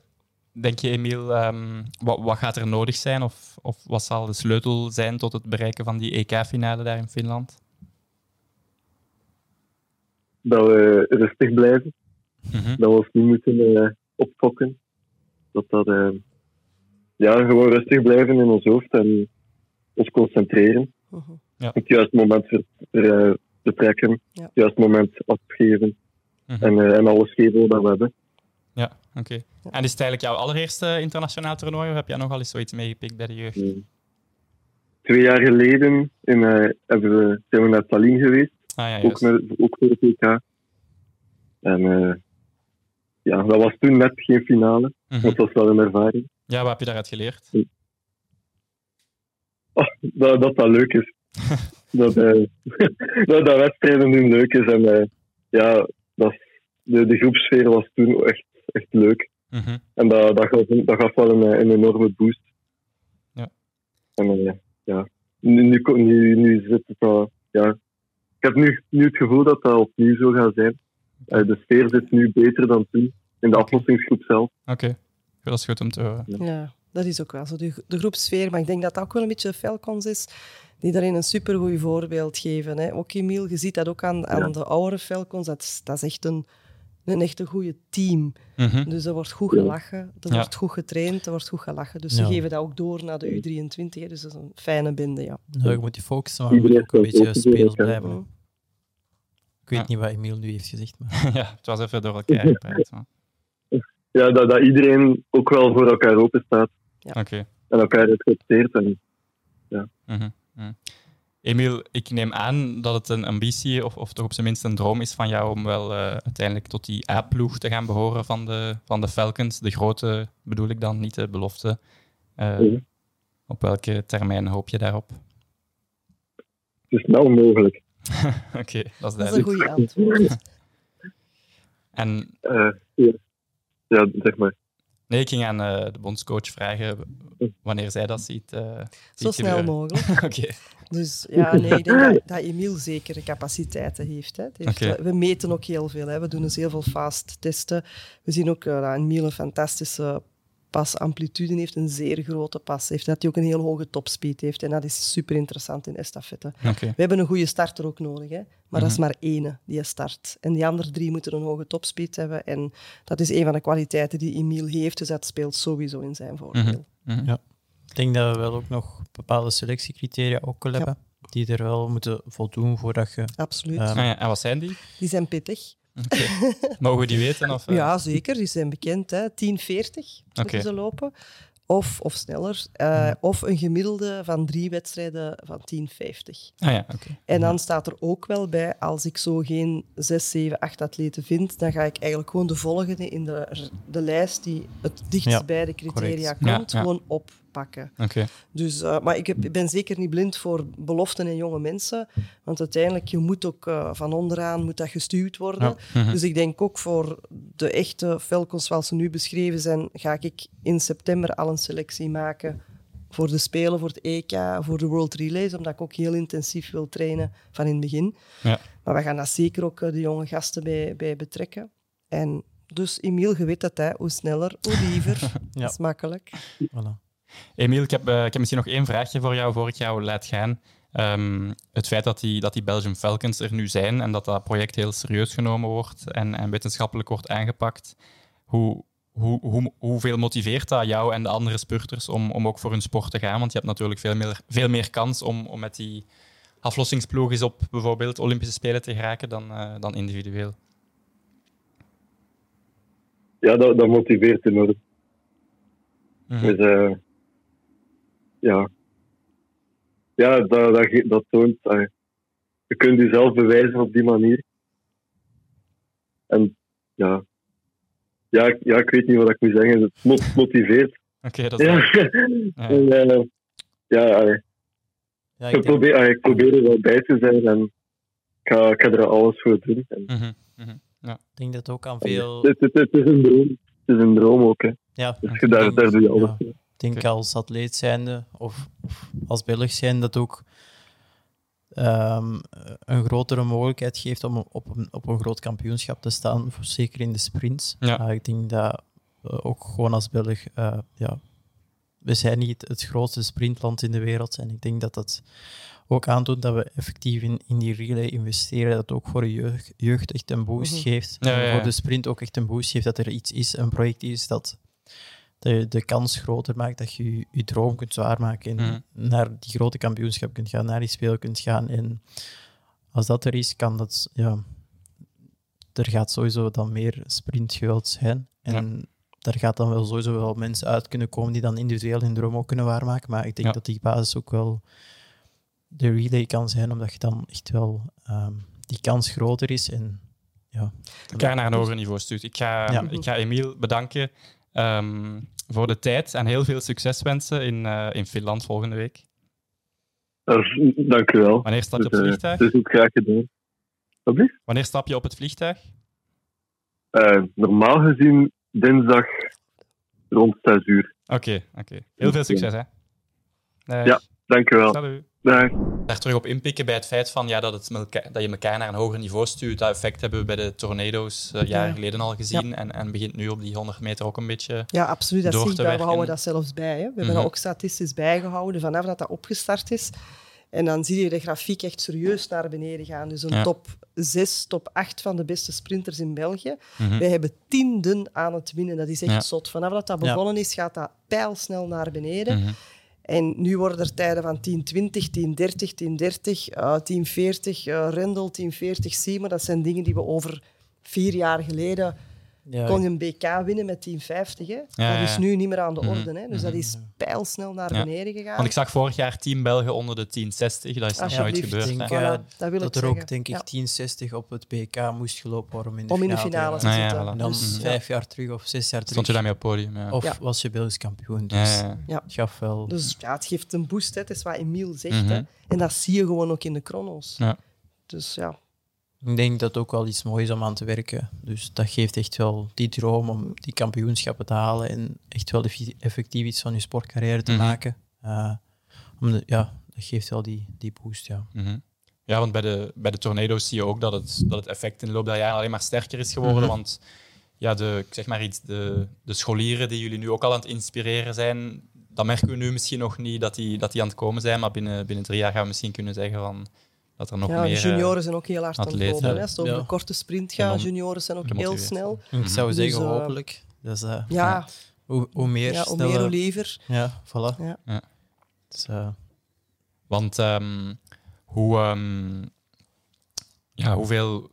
denk je Emiel, um, wat, wat, gaat er nodig zijn of, of wat zal de sleutel zijn tot het bereiken van die EK-finale daar in Finland? Dat we rustig blijven. Mm -hmm. Dat we ons niet moeten uh, opfokken. Dat dat... Uh, ja, gewoon rustig blijven in ons hoofd en ons concentreren. -huh. ja. Op het juiste moment ver, ver, vertrekken, ja. het juiste moment afgeven -huh. en, uh, en alles geven wat we hebben. Ja, oké. Okay. En is het eigenlijk jouw allereerste internationaal toernooi of heb jij nog al eens zoiets meegepikt bij de jeugd? Mm. Twee jaar geleden in, uh, hebben we, zijn we naar Tallinn geweest, ah, ja, ook, met, ook voor het WK. En uh, ja, dat was toen net geen finale, Mhm. het was wel een ervaring. Ja, wat heb je daaruit geleerd? Oh, dat, dat dat leuk is. dat, uh, dat, dat wedstrijden doen leuk is. En uh, ja, dat, de, de groepsfeer was toen echt, echt leuk. Mm -hmm. En dat, dat, gaf, dat gaf wel een, een enorme boost. Ja. En ja, nu, nu, nu, nu zit het al... Ja. Ik heb nu, nu het gevoel dat dat opnieuw zo gaat zijn. de sfeer zit nu beter dan toen, in de aflossingsgroep zelf. Oké. Okay. Dat is goed om te horen. Ja, dat is ook wel zo. De, de groepsfeer, maar ik denk dat dat ook wel een beetje Falcons is, die daarin een supergoed voorbeeld geven. Hè. Ook Emiel, je ziet dat ook aan, aan ja. de oudere Falcons, dat dat is echt een, een echt een goede team. Mm -hmm. Dus er wordt goed gelachen, er ja. wordt goed getraind, er wordt goed gelachen. Dus ze geven dat ook door naar de U23, dus dat is een fijne binde, ja. Nou, je moet je focussen, maar je moet ook een beetje speels blijven. Ik weet niet wat Emiel nu heeft gezegd, maar... ja, het was even door elkaar gepraat. Ja, dat, dat iedereen ook wel voor elkaar open staat. Ja. Okay. En elkaar respecteert. En, ja. Mm -hmm. Mm. Emiel, ik neem aan dat het een ambitie, of, of toch op zijn minst een droom is van jou om wel uh, uiteindelijk tot die A-ploeg te gaan behoren van de, van de Falcons. De grote bedoel ik dan, niet de belofte. Uh, ja. Op welke termijn hoop je daarop? Zo snel mogelijk. Oké, okay, dat is Dat is een goede antwoord. en... Uh, ja. ja, zeg maar. Nee, ik ging aan uh, de bondscoach vragen wanneer zij dat ziet. Uh, Zo snel gebeuren. mogelijk. Oké. Okay. Dus ja, nee, ik denk dat, dat Emiel zekere capaciteiten heeft. Hè. heeft okay. We meten ook heel veel. Hè. We doen dus heel veel fast testen. We zien ook uh, dat Emiel een fantastische pasamplitude heeft, een zeer grote pas heeft. Dat hij ook een heel hoge topspeed heeft. En dat is super interessant in estafette. Okay. We hebben een goede starter ook nodig, hè. maar mm -hmm. dat is maar één die start. En die andere drie moeten een hoge topspeed hebben. En dat is een van de kwaliteiten die Emiel heeft, dus dat speelt sowieso in zijn voordeel. Mm -hmm. Ja. Ik denk dat we wel ook nog bepaalde selectiecriteria ook wel hebben, ja. die er wel moeten voldoen voordat je... Absoluut. Um, ah, ja. En wat zijn die? Die zijn pittig. Okay. Mogen we die weten? Of, uh... Ja, zeker. Die zijn bekend. 10,40 moeten okay. ze lopen. Of, of sneller. Uh. Of een gemiddelde van drie wedstrijden van 10,50. Ah ja, okay. En dan staat er ook wel bij, als ik zo geen 6, 7, 8 atleten vind, dan ga ik eigenlijk gewoon de volgende in de, de lijst die het dichtst ja, bij de criteria correct. komt, ja, gewoon Okay. Dus, uh, maar ik, heb, ik, ben zeker niet blind voor beloften en jonge mensen, want uiteindelijk, je moet ook uh, van onderaan moet dat gestuurd worden. Ja. -hmm. Dus ik denk ook voor de echte Falcons zoals ze nu beschreven zijn, ga ik in september al een selectie maken voor de Spelen, voor het EK, voor de World Relays, omdat ik ook heel intensief wil trainen van in het begin. Ja. Maar we gaan daar zeker ook de jonge gasten bij, bij betrekken. En dus Emiel, je weet dat, hè? hoe sneller, hoe liever. ja. Dat is makkelijk. Voilà. Emiel, ik heb, uh, ik heb misschien nog één vraagje voor jou, voor ik jou laat gaan. Um, het feit dat die, dat die Belgian Falcons er nu zijn en dat dat project heel serieus genomen wordt en, en wetenschappelijk wordt aangepakt, hoe, hoe, hoe, hoeveel motiveert dat jou en de andere spurters om, om ook voor hun sport te gaan? Want je hebt natuurlijk veel meer, veel meer kans om, om met die aflossingsploeg is op bijvoorbeeld Olympische Spelen te geraken dan, uh, dan individueel. Ja, dat, dat motiveert enorm. Mm -hmm. Dus uh, ja, ja dat, dat, dat toont. Uh, je kunt jezelf bewijzen op die manier. En ja, ja, ja, ik weet niet wat ik moet zeggen. Het motiveert. Oké, dat is ja. ja. en, uh, ja, ja, ik, ik, probeer, ik probeer er wel bij te zijn en ik ga, ik ga er alles voor doen. En, mm -hmm. Mm -hmm. ja. Ik denk dat ook aan veel. Het, het, het, is een droom. Het is een droom ook. Hè. Ja, dus je, daar, denk, daar doe je alles ja. Ik denk okay. als atleet zijnde of, of als Belg zijn dat ook um, een grotere mogelijkheid geeft om op een, op een groot kampioenschap te staan, zeker in de sprints. Ja. Uh, ik denk dat uh, ook gewoon als Belg, uh, ja, we zijn niet het grootste sprintland in de wereld. En ik denk dat dat ook aandoet dat we effectief in, in die relay investeren. Dat ook voor de jeugd, jeugd echt een boost mm -hmm. geeft. Ja, ja, voor de sprint ook echt een boost geeft. Dat er iets is, een project is dat de, de kans groter maakt dat je je droom kunt waarmaken en Mhm. naar die grote kampioenschap kunt gaan, naar die spelen kunt gaan. En als dat er is, kan dat, ja, er gaat sowieso dan meer sprintgeweld zijn. En daar gaat dan wel sowieso wel mensen uit kunnen komen die dan individueel hun droom ook kunnen waarmaken. Maar ik denk Ja. dat die basis ook wel de relay kan zijn, omdat je dan echt wel ehm, die kans groter is. En ja, elkaar naar een hoger niveau stuurt. Ik ga, Ja. ik ga Emiel bedanken ehm, voor de tijd en heel veel succes wensen in, eh, in Finland volgende week. Dank u wel. Wanneer stap je op Dus, het eh, vliegtuig? Het is ook graag gedaan. Wanneer stap je op het vliegtuig? Eh, normaal gezien dinsdag rond 6 uur. Oké, oké. Heel veel succes, hè? Dag. Ja. Dank u wel. Salut. Dag. Daar terug op inpikken bij het feit van, ja, dat, het dat je elkaar naar een hoger niveau stuurt. Dat effect hebben we bij de tornado's eh, jaren Ja. geleden al gezien. En, en begint nu op die 100 meter ook een beetje. Ja, absoluut. Dat door zie ik daar. We houden dat zelfs bij. Hè. We hebben Mhm. dat ook statistisch bijgehouden vanaf dat dat opgestart is. En dan zie je de grafiek echt serieus naar beneden gaan. Dus een Ja. top 6, top 8 van de beste sprinters in België. Mhm. Wij hebben tienden aan het winnen. Dat is echt Ja. zot. Vanaf dat dat Ja. begonnen is, gaat dat pijlsnel naar beneden. Mhm. En nu worden er tijden van 10-20, 10-30, 10-30, eh 10-40, eh Rendel, 10-40, Siemen. Dat zijn dingen die we over vier jaar geleden ja, kon je een BK winnen met 10,50. Hè? Ja, dat is nu niet meer aan de Mhm. orde. Hè? Dus dat is pijlsnel naar beneden gegaan. Want ik zag vorig jaar 10 Belgen onder de 1060. Dat is nog nooit Alsjeblieft. gebeurd. Ik denk, eh, Voilà, dat wil dat ik er ook, denk ik, Ja. 1060 op het BK moest gelopen worden om in de Om in de finale, finale te Ah, ja, zitten. voilà. En dan Dus, ja. vijf jaar terug of zes jaar terug. Stond je daarmee op podium? Ja. Of Ja. was je Belgisch kampioen. Dus ja, ja, ja. het gaf wel... Dus ja, het geeft een boost. Hè? Het is wat Emiel zegt. Mhm. hè? En dat zie je gewoon ook in de chronos. Ja. Dus ja, Ik denk dat het ook wel iets moois is om aan te werken. Dus dat geeft echt wel die droom om die kampioenschappen te halen en echt wel effe- effectief iets van je sportcarrière te Mhm. maken. Eh, om de- ja, dat geeft wel die, die boost, ja. Mhm. Ja, want bij de, bij de tornado's zie je ook dat het, dat het effect in de loop der jaren alleen maar sterker is geworden. Mhm. Want ja, de, ik zeg maar iets, de, de scholieren die jullie nu ook al aan het inspireren zijn, dat merken we nu misschien nog niet dat die, dat die aan het komen zijn. Maar binnen, binnen drie jaar gaan we misschien kunnen zeggen van, dat er nog ja meer... eh, junioren zijn ook heel hard aan het atleten. komen. hè. Als het over Ja. de korte sprint gaat, dan junioren zijn ook heel snel. Ik zou Mhm. zeggen, Dus, eh, hopelijk. Dus, eh, Ja, hoe, hoe meer ja, hoe meer, hoe liever. Ja, voilà. Ja. Ja. Dus, eh, Want ehm, hoe, ehm, ja, hoeveel,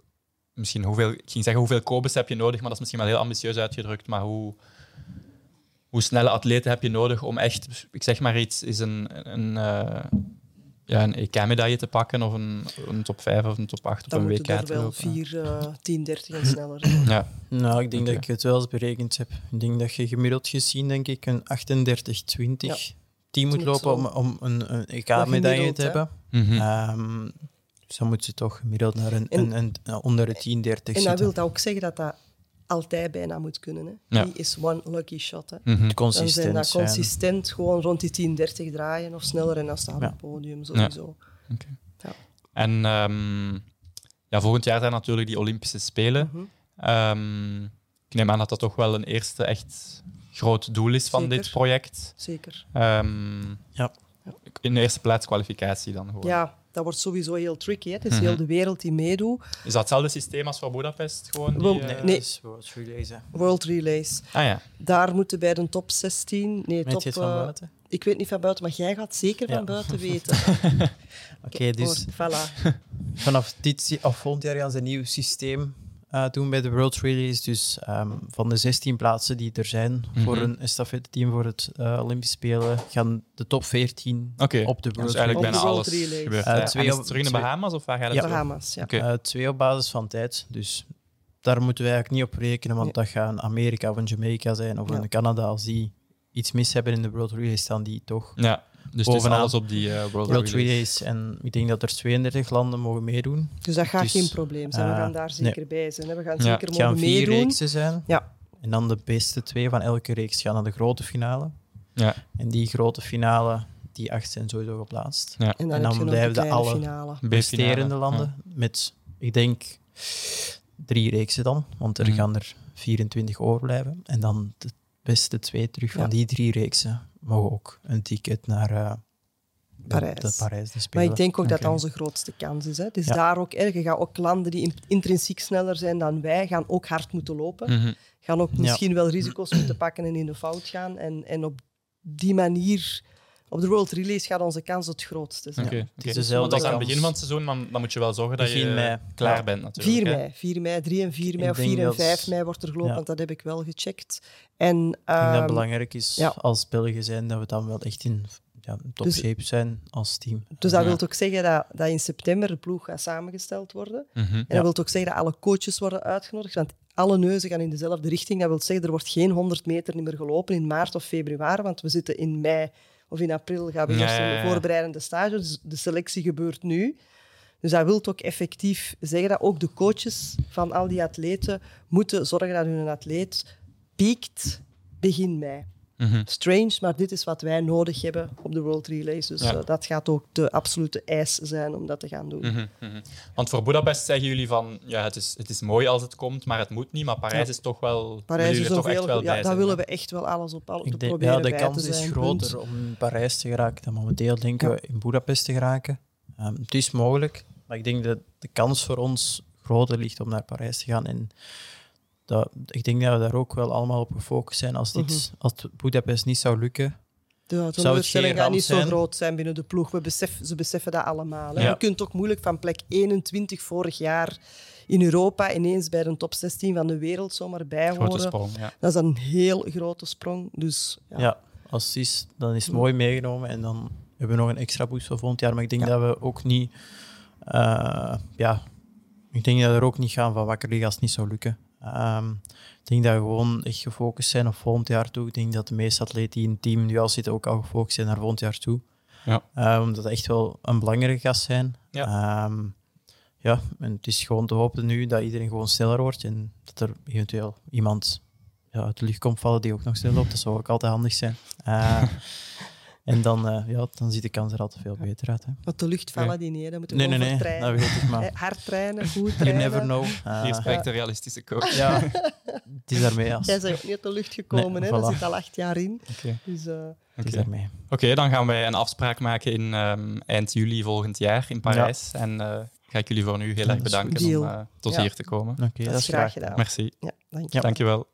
misschien hoeveel, ik ging zeggen hoeveel Kobus heb je nodig, maar dat is misschien wel heel ambitieus uitgedrukt. Maar hoe, hoe snelle atleten heb je nodig om echt, ik zeg maar iets, is een, een, eh, ja, een EK-medaille te pakken of een, een top 5 of een top 8 op Dan een WK te wel lopen? 4, eh 10, 30 en sneller. Ja, nou, ik denk dat ik het wel eens berekend heb. Ik denk dat je gemiddeld gezien, denk ik, een 38-20 team moet moet lopen om, om een, een EK-medaille te hebben. Mhm. Ehm, dus dan moet ze toch gemiddeld naar een, En- een, een, een- onder de 10, 30 En dat zitten. wil ook zeggen dat dat altijd bijna moet kunnen. Hè. Ja. Die is one lucky shot. Hè. Mhm. Dan zijn consistent dat zijn. consistent gewoon rond die 10, 30 draaien of sneller en dan staat op Ja. het podium sowieso. En ehm, ja, volgend jaar zijn natuurlijk die Olympische Spelen. Mhm. Ehm, ik neem aan dat dat toch wel een eerste echt groot doel is van Zeker. dit project. Zeker. Ehm, Ja. In de eerste plaats kwalificatie dan gewoon. Ja, dat wordt sowieso heel tricky. Hè. Het is heel mhm. de wereld die meedoet. Is dat hetzelfde systeem als voor Budapest? Gewoon die, World, uh... nee, World Relays. World Relays. Ah, ja. Daar moeten bij de top 16... Nee, top, van uh, buiten? Ik weet niet van buiten, maar jij gaat zeker van buiten weten. Oké, dus voilà. vanaf dit of volgend jaar gaan ze een nieuw systeem uh, doen bij de World Relays. Dus um, van de 16 plaatsen die er zijn mm -hmm. voor een estafette-team voor het uh, Olympisch Spelen, gaan de top 14 okay. op de World dus eigenlijk bijna alles gebeurt. Uh, twee op, terug in de Bahamas of waar gaat het ja. Bahamas, ja. Okay. twee op basis van tijd. Dus daar moeten we eigenlijk niet op rekenen, want dat gaat Amerika of een Jamaica zijn of ja. een Canada. Als die iets mis hebben in de World Relays, staan die toch ja. Dus het is alles op die uh, World, World Relays. En ik denk dat er 32 landen mogen meedoen. Dus dat gaat dus, geen probleem zijn. We gaan daar zeker nee. bij zijn. We gaan zeker mogen gaan vier meedoen. reeksen zijn. Ja. En dan de beste twee van elke reeks gaan naar de grote finale. Ja. En die grote finale, die acht zijn sowieso geplaatst. Ja. En dan, en dan blijven de alle finale. resterende landen met, ik denk, drie reeksen dan. Want er mm. gaan er 24 overblijven. En dan de beste twee terug van die drie reeksen mogen ook een ticket naar uh, Parijs. De, Parijs de maar ik denk ook dat dat onze grootste kans is. Hè. Dus ja. daar ook, je gaat ook landen die intrinsiek sneller zijn dan wij, gaan ook hard moeten lopen. Mm -hmm. Gaan ook misschien ja. wel risico's moeten pakken en in de fout gaan. En, en op die manier op de World Relays gaat onze kans het grootste zijn. Okay, okay. Dus Want als aan het begin van het seizoen, dan, dan moet je wel zorgen dat je mei. klaar bent. Natuurlijk, 4 mei, 4 mei, 3 en 4 mei, of 4 en 5 mei wordt er gelopen, ja. want dat heb ik wel gecheckt. En, um, ik denk dat het ehm, belangrijk is ja. als Belgen zijn dat we dan wel echt in ja, top dus, shape zijn als team. Dus dat ja. wil ook zeggen dat, dat in september de ploeg gaat samengesteld worden. Mm -hmm, en dat wil ook zeggen dat alle coaches worden uitgenodigd, want alle neuzen gaan in dezelfde richting. Dat wil zeggen, er wordt geen 100 meter meer gelopen in maart of februari, want we zitten in mei of in april gaan we ja, eerst een voorbereidende stage. Dus de selectie gebeurt nu. Dus dat wil ook effectief zeggen dat ook de coaches van al die atleten moeten zorgen dat hun atleet piekt begin mei. Mm -hmm. Strange, maar dit is wat wij nodig hebben op de World Relays. Dus ja. uh, dat gaat ook de absolute eis zijn om dat te gaan doen. Mm -hmm, mm -hmm. Want voor Budapest zeggen jullie van ja, het is, het is mooi als het komt, maar het moet niet. Maar Parijs ja. is toch wel. Parijs is toch echt wel ja, bij daar willen we echt wel alles op, alles Ik denk, proberen. Ja, de bij kans te is groter punt. om in Parijs te geraken dan momenteel denken we in Budapest te geraken. Um, het is mogelijk, maar ik denk dat de kans voor ons groter ligt om naar Parijs te gaan. En dat, ik denk dat we daar ook wel allemaal op gefocust zijn. Als, dit, mm -hmm. als Budapest niet zou lukken, de teleurstelling gaat niet zo groot zijn binnen de ploeg. We besef, ze beseffen dat allemaal. Ja. Je kunt ook moeilijk van plek 21 vorig jaar in Europa ineens bij de top 16 van de wereld zomaar bijhoren. Sprong, ja. Dat is een heel grote sprong. Dus, ja. ja, als het is, dan is het mooi meegenomen en dan hebben we nog een extra boost voor volgend jaar. Maar ik denk dat we ook niet... Uh, ja, ik denk dat we er ook niet gaan van wakker liggen als het niet zou lukken. Um, ik denk dat we gewoon echt gefocust zijn op volgend jaar toe. Ik denk dat de meeste atleten die in het team nu al zitten ook al gefocust zijn naar volgend jaar toe. Ja. Um, omdat echt wel een belangrijke gast zijn. Ja. Um, ja, en het is gewoon te hopen nu dat iedereen gewoon sneller wordt en dat er eventueel iemand ja, uit de lucht komt vallen die ook nog sneller loopt. Dat zou ook altijd handig zijn. Uh, En dan, uh, ja, dan ziet de kans er altijd veel beter uit. Hè. Want de lucht vallen die niet, dan moeten we nee, nee, nee, trainen. dat weet ik maar. Hard trainen, goed trainen. You never know. Uh, Hier spreekt de realistische coach. Ja, het is daarmee. Als... Jij bent ook niet uit de lucht gekomen, nee, hè? Voilà. dat zit al acht jaar in. Okay. Dus, uh... Oké, okay, dan gaan wij een afspraak maken in um, eind juli volgend jaar in Parijs. Ja. En uh, ga ik jullie voor nu heel erg bedanken om tot ja. hier te komen. Oké, okay, dat, dat is graag gedaan. Merci. Ja, dank je. Dankjewel.